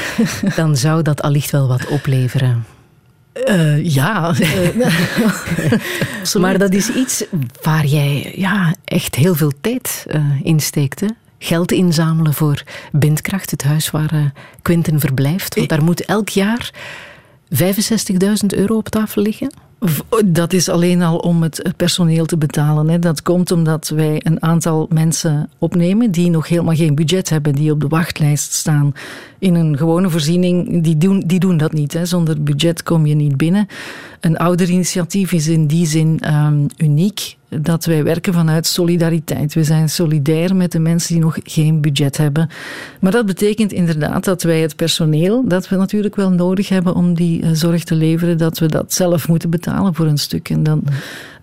dan zou dat allicht wel wat opleveren. Eh, ja, (laughs) Maar dat is iets waar jij ja, echt heel veel tijd eh, in steekt. Hè? Geld inzamelen voor Bindkracht, het huis waar eh, Quinten verblijft. Want daar moet elk jaar 65.000 euro op tafel liggen. V- Dat is alleen al om het het personeel te betalen. Hè. Dat komt omdat wij een aantal mensen opnemen die nog helemaal geen budget hebben, die op de wachtlijst staan. In een gewone voorziening, die doen, die doen dat niet. Hè. Zonder budget kom je niet binnen. Een ouderinitiatief is in die zin ehm, uniek dat wij werken vanuit solidariteit. We zijn solidair met de mensen die nog geen budget hebben. Maar dat betekent inderdaad dat wij het personeel, dat we natuurlijk wel nodig hebben om die eh, zorg te leveren, dat we dat zelf moeten betalen voor een stuk. En dan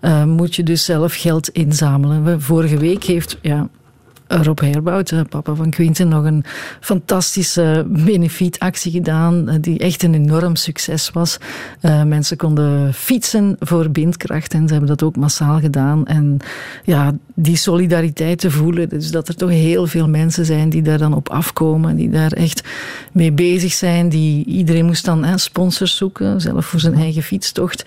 eh, moet je dus zelf geld inzamelen. We, vorige week heeft ja, Rob Herbout, eh, papa van Quinten, nog een fantastische benefietactie gedaan, eh, die echt een enorm succes was. Eh, mensen konden fietsen voor bindkracht en ze hebben dat ook massaal gedaan. En ja, die solidariteit te voelen, dus dat er toch heel veel mensen zijn die daar dan op afkomen, die daar echt mee bezig zijn. Die, iedereen moest dan hè, sponsors zoeken, zelf voor zijn eigen fietstocht.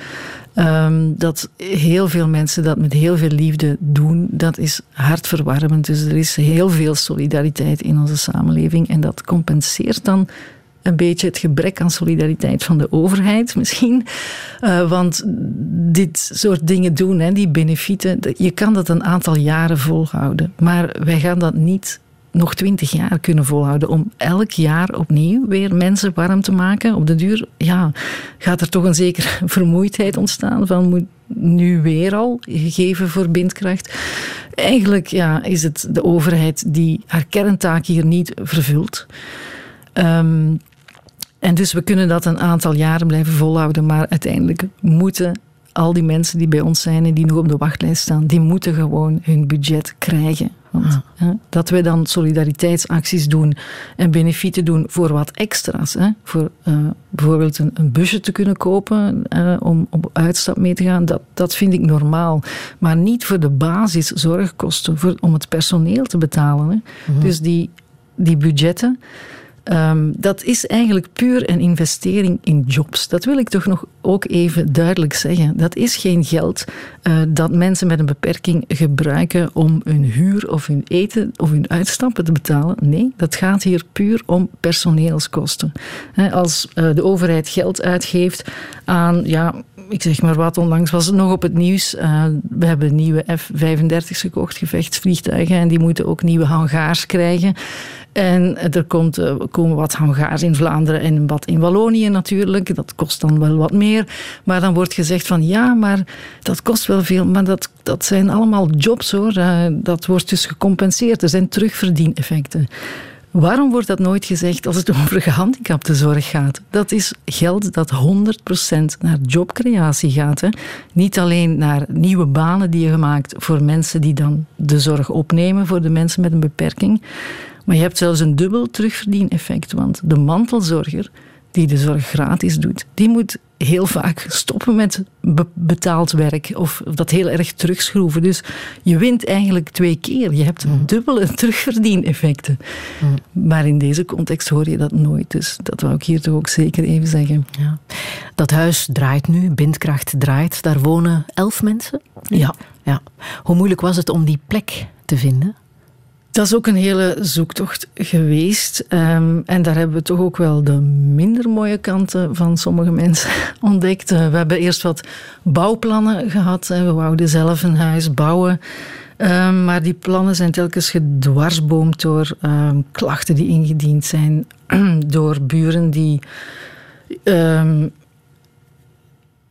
Ehm, dat heel veel mensen dat met heel veel liefde doen, dat is hartverwarmend. Dus er is heel veel solidariteit in onze samenleving. En dat compenseert dan een beetje het gebrek aan solidariteit van de overheid misschien. Eh, want dit soort dingen doen, hè, die benefieten, je kan dat een aantal jaren volhouden. Maar wij gaan dat niet nog twintig jaar kunnen volhouden om elk jaar opnieuw weer mensen warm te maken. Op de duur ja, gaat er toch een zekere (laughs) vermoeidheid ontstaan van moet nu weer al gegeven voor bindkracht. Eigenlijk ja, is het de overheid die haar kerntaak hier niet vervult. Ehm, en dus we kunnen dat een aantal jaren blijven volhouden, maar uiteindelijk moeten al die mensen die bij ons zijn en die nog op de wachtlijst staan, die moeten gewoon hun budget krijgen. Want hè, dat we dan solidariteitsacties doen en benefieten doen voor wat extra's. Hè, voor eh, bijvoorbeeld een, een busje te kunnen kopen eh, om op uitstap mee te gaan, dat, dat vind ik normaal. Maar niet voor de basiszorgkosten, voor, om het personeel te betalen. Hè. Dus die, die budgetten. Ehm, dat is eigenlijk puur een investering in jobs. Dat wil ik toch nog ook even duidelijk zeggen. Dat is geen geld eh, dat mensen met een beperking gebruiken om hun huur of hun eten of hun uitstappen te betalen. Nee, dat gaat hier puur om personeelskosten. Als eh, de overheid geld uitgeeft aan ja, ik zeg maar wat, onlangs was het nog op het nieuws. Uh, we hebben nieuwe F-35's gekocht, gevechtsvliegtuigen. En die moeten ook nieuwe hangars krijgen. En er komt, uh, komen wat hangars in Vlaanderen en wat in Wallonië natuurlijk. Dat kost dan wel wat meer. Maar dan wordt gezegd van ja, maar dat kost wel veel. Maar dat, dat zijn allemaal jobs hoor. Uh, dat wordt dus gecompenseerd. Er zijn terugverdieneffecten. Waarom wordt dat nooit gezegd als het (laughs) over gehandicaptenzorg gaat? Dat is geld dat 100% naar jobcreatie gaat. Hè? Niet alleen naar nieuwe banen die je gemaakt voor mensen die dan de zorg opnemen voor de mensen met een beperking. Maar je hebt zelfs een dubbel terugverdieneffect. Want de mantelzorger die de zorg gratis doet, die moet heel vaak stoppen met betaald werk of dat heel erg terugschroeven. Dus je wint eigenlijk twee keer. Je hebt mm. dubbele terugverdieneffecten. Mm. Maar in deze context hoor je dat nooit. Dus dat wou ik hier toch ook zeker even zeggen. Ja. Dat huis draait nu, Bindkracht draait. Daar wonen elf mensen? Ja. ja. Hoe moeilijk was het om die plek te vinden? Dat is ook een hele zoektocht geweest. Um, en daar hebben we toch ook wel de minder mooie kanten van sommige mensen (laughs) ontdekt. Uh, we hebben eerst wat bouwplannen gehad. We wouden zelf een huis bouwen. Um, maar die plannen zijn telkens gedwarsboomd door um, klachten die ingediend zijn. (clears throat) door buren die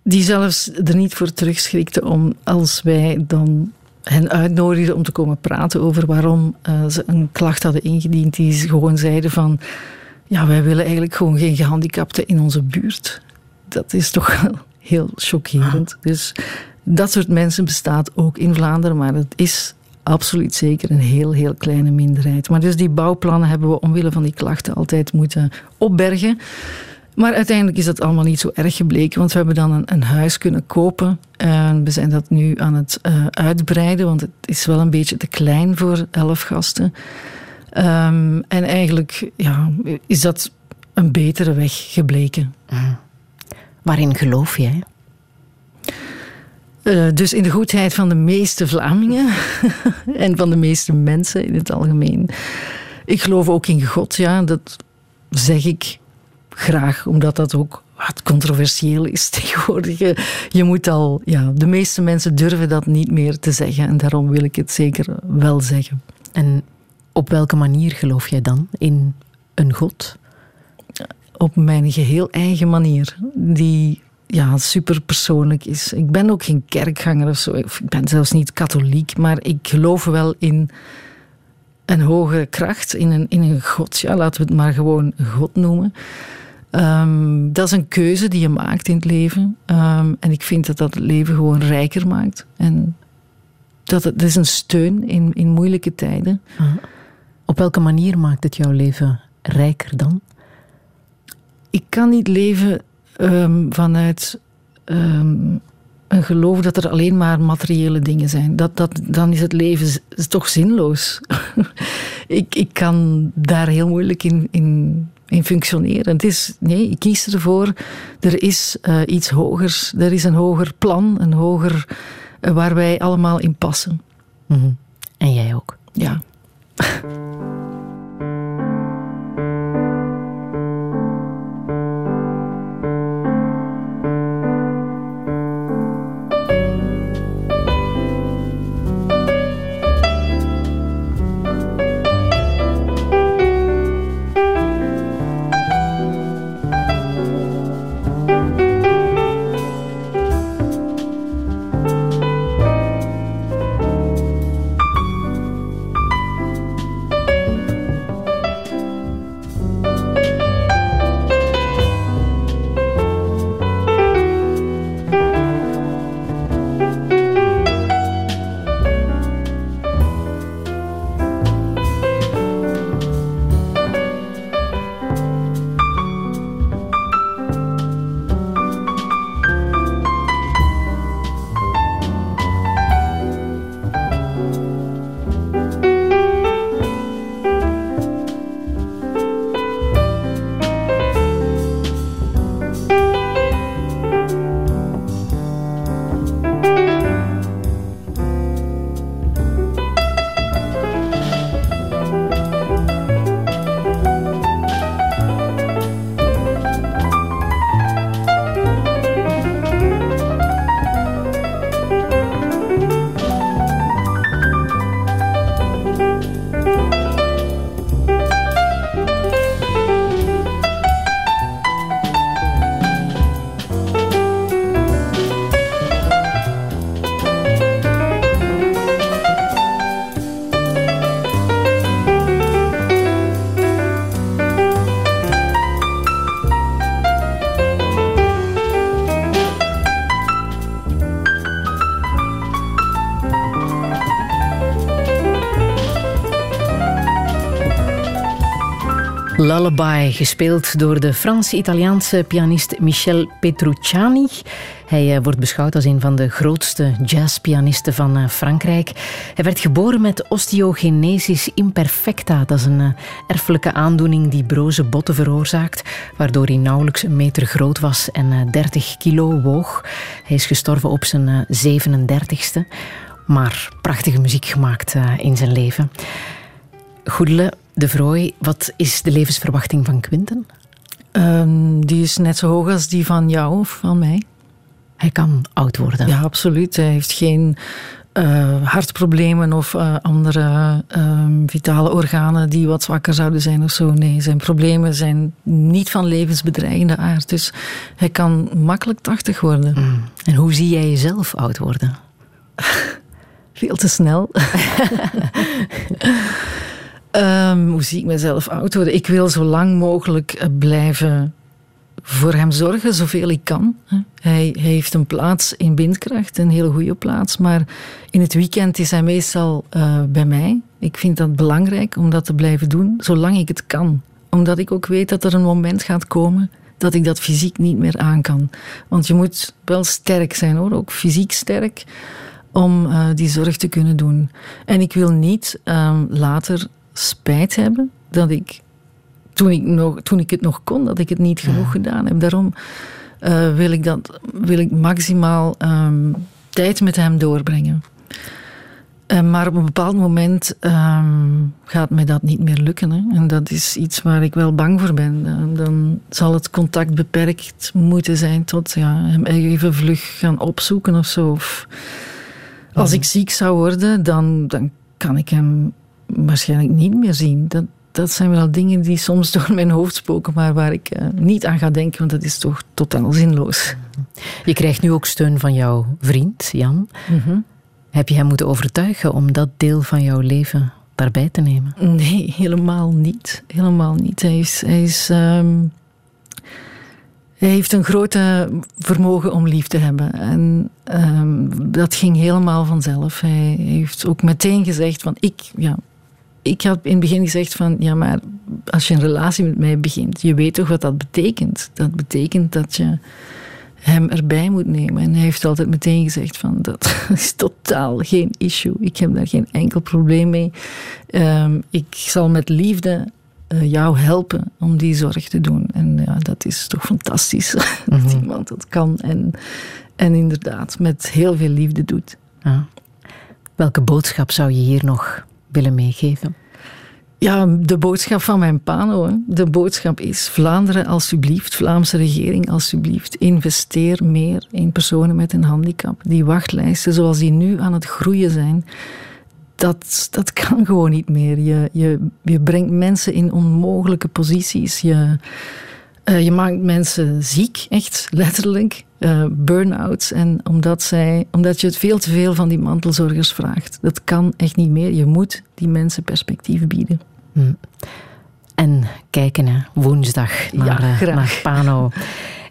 die zelfs er niet voor terugschrikten om als wij dan hen uitnodigden om te komen praten over waarom uh, ze een klacht hadden ingediend. Die gewoon zeiden van, ja, wij willen eigenlijk gewoon geen gehandicapten in onze buurt. Dat is toch heel chockerend. Ah. Dus dat soort mensen bestaat ook in Vlaanderen, maar het is absoluut zeker een heel, heel kleine minderheid. Maar dus die bouwplannen hebben we omwille van die klachten altijd moeten opbergen. Maar uiteindelijk is dat allemaal niet zo erg gebleken, want we hebben dan een, een huis kunnen kopen. En we zijn dat nu aan het uh, uitbreiden, want het is wel een beetje te klein voor elf gasten. Um, en eigenlijk ja, is dat een betere weg gebleken. Mm. Waarin geloof jij? Uh, dus in de goedheid van de meeste Vlamingen (laughs) en van de meeste mensen in het algemeen. Ik geloof ook in God, ja, dat zeg ik graag, omdat dat ook wat controversieel is (laughs) tegenwoordig. Je, moet al, ja, de meeste mensen durven dat niet meer te zeggen en daarom wil ik het zeker wel zeggen. En op welke manier geloof jij dan in een God? Op mijn geheel eigen manier, die ja, super persoonlijk is. Ik ben ook geen kerkganger of zo, ik ben zelfs niet katholiek, maar ik geloof wel in een hoge kracht, in een, in een God. Ja, laten we het maar gewoon God noemen. Um, dat is een keuze die je maakt in het leven. Um, en ik vind dat dat het leven gewoon rijker maakt. En dat het, dat is een steun in, in moeilijke tijden. Uh, op welke manier maakt het jouw leven rijker dan? Ik kan niet leven um, vanuit een geloof dat er alleen maar materiële dingen zijn. Dat, dat, dan is het leven toch zinloos. (laughs) ik, ik kan daar heel moeilijk in, in in functioneren. Het is, nee, ik kies ervoor. Er is uh, iets hogers. Er is een hoger plan, een hoger uh, waar wij allemaal in passen. Mm -hmm. En jij ook. Ja. Lullaby, gespeeld door de Frans-Italiaanse pianist Michel Petrucciani. Hij eh, wordt beschouwd als een van de grootste jazzpianisten van eh, Frankrijk. Hij werd geboren met osteogenesis imperfecta. Dat is een eh, erfelijke aandoening die broze botten veroorzaakt, waardoor hij nauwelijks een meter groot was en 30 kilo woog. Hij is gestorven op zijn 37ste, maar prachtige muziek gemaakt in zijn leven. Goedele, de Vrooi, wat is de levensverwachting van Quinten? Ehm, die is net zo hoog als die van jou of van mij. Hij kan oud worden. Ja, absoluut. Hij heeft geen uh, hartproblemen of uh, andere uh, vitale organen die wat zwakker zouden zijn of zo. Nee, zijn problemen zijn niet van levensbedreigende aard. Dus hij kan makkelijk 80 worden. Mm. En hoe zie jij jezelf oud worden? (laughs) Veel te snel. (laughs) Um, hoe zie ik mezelf oud worden? Ik wil zo lang mogelijk eh, blijven voor hem zorgen, zoveel ik kan. Hij, heeft een plaats in Bindkracht, een hele goede plaats. Maar in het weekend is hij meestal uh, bij mij. Ik vind dat belangrijk om dat te blijven doen, zolang ik het kan. Omdat ik ook weet dat er een moment gaat komen dat ik dat fysiek niet meer aan kan. Want je moet wel sterk zijn hoor, ook fysiek sterk om uh, die zorg te kunnen doen. En ik wil niet uh, later spijt hebben dat ik toen ik, nog, toen ik het nog kon, dat ik het niet genoeg gedaan heb. Daarom uh, wil, ik dat, wil ik maximaal um, tijd met hem doorbrengen. Uh, maar op een bepaald moment um, gaat mij dat niet meer lukken. Hè. En dat is iets waar ik wel bang voor ben. Uh, dan zal het contact beperkt moeten zijn tot ja, hem even vlug gaan opzoeken of zo. Of als ik ziek zou worden, dan, dan kan ik hem waarschijnlijk niet meer zien. Dat, dat zijn wel dingen die soms door mijn hoofd spoken, maar waar ik uh, niet aan ga denken, want dat is toch totaal zinloos. Je krijgt nu ook steun van jouw vriend, Jan. Mm Heb je hem moeten overtuigen om dat deel van jouw leven daarbij te nemen? Nee, helemaal niet. Helemaal niet. Hij is. Hij is um, hij heeft een grote vermogen om lief te hebben. En um, dat ging helemaal vanzelf. Hij heeft ook meteen gezegd van ik, ja, ik had in het begin gezegd van, ja, maar als je een relatie met mij begint, je weet toch wat dat betekent? Dat betekent dat je hem erbij moet nemen. En hij heeft altijd meteen gezegd van, dat (laughs) is totaal geen issue. Ik heb daar geen enkel probleem mee. Um, ik zal met liefde uh, jou helpen om die zorg te doen. En ja, dat is toch fantastisch (laughs) dat mhm. iemand dat kan. En, en inderdaad, met heel veel liefde doet. Ja. Welke boodschap zou je hier nog willen meegeven? Ja, de boodschap van mijn pano. De boodschap is: Vlaanderen, alsjeblieft, Vlaamse regering, alsjeblieft, investeer meer in personen met een handicap. Die wachtlijsten, zoals die nu aan het groeien zijn, dat, dat kan (laughs) gewoon niet meer. Je, je, je brengt mensen in onmogelijke posities. Je, uh, je maakt mensen ziek, echt letterlijk. Uh, burn-outs. En omdat, zij, omdat je het veel te veel van die mantelzorgers vraagt. Dat kan echt niet meer. Je moet die mensen perspectief bieden. Hm. En kijken, hè. woensdag naar, ja, uh, naar Pano.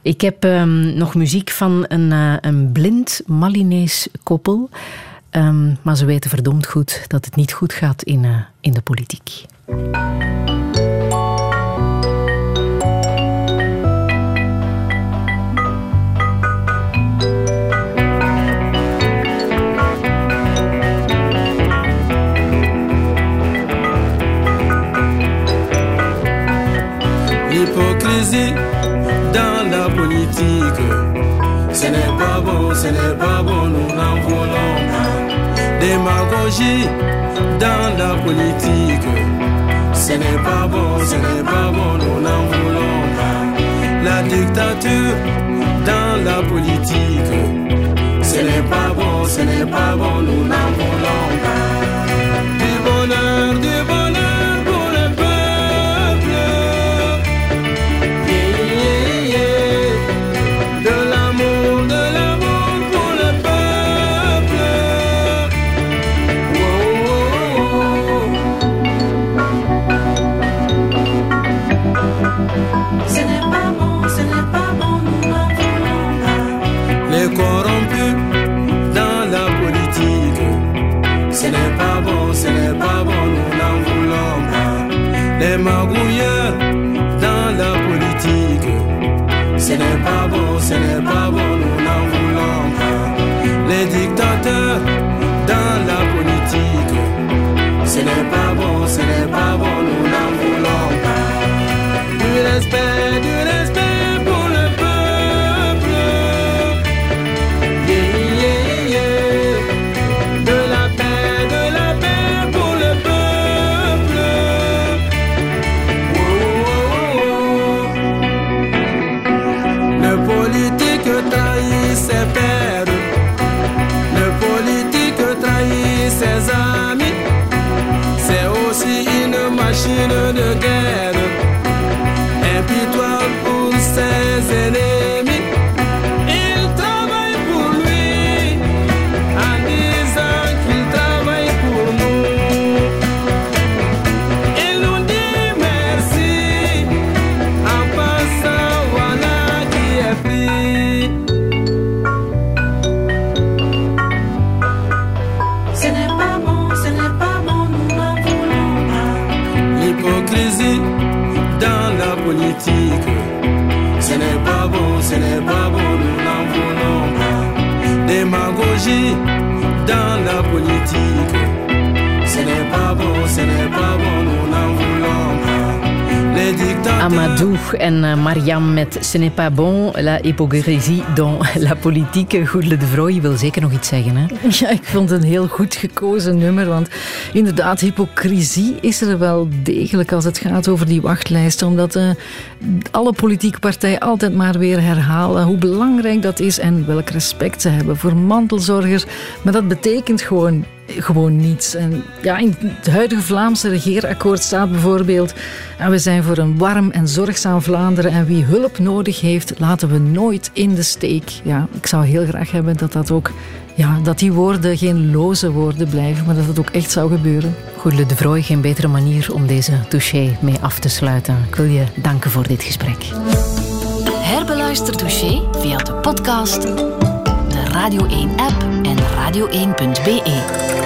Ik heb um, nog muziek van een, uh, een blind Malinees koppel. Um, maar ze weten verdomd goed dat het niet goed gaat in, in de politiek. Bon, nous n'en voulons pas. Démagogie dans la politique. Ce n'est pas bon, ce n'est pas bon, nous n'en voulons pas. La dictature dans la politique. Ce n'est pas bon, ce n'est pas bon, nous n'en voulons pas. N'est pas bon, ce n'est pas bon, nous n'en voulons pas. Les dictateurs dans la politique, ce n'est pas bon, ce n'est pas bon, Amadou en eh, Mariam met Ce n'est pas bon, la hypocrisie dans la politique. Goedele de Vrooy, wil zeker nog iets zeggen, hè? (laughs) Ja, ik vond het een heel goed gekozen nummer. Want inderdaad, hypocrisie is er wel degelijk als het gaat over die wachtlijsten. Omdat eh, alle politieke partijen altijd maar weer herhalen hoe belangrijk dat is en welk respect ze hebben voor mantelzorgers. Maar dat betekent gewoon gewoon niets. En ja, in het huidige Vlaamse regeerakkoord staat bijvoorbeeld en we zijn voor een warm en zorgzaam Vlaanderen en wie hulp nodig heeft, laten we nooit in de steek. Ja, ik zou heel graag hebben dat dat ook ja, dat die woorden geen loze woorden blijven, maar dat het ook echt zou gebeuren. Goedele de Vrooy, geen betere manier om deze touché mee af te sluiten. Ik wil je danken voor dit gesprek. Herbeluister Touché via de podcast, de Radio 1-app en radio1.be.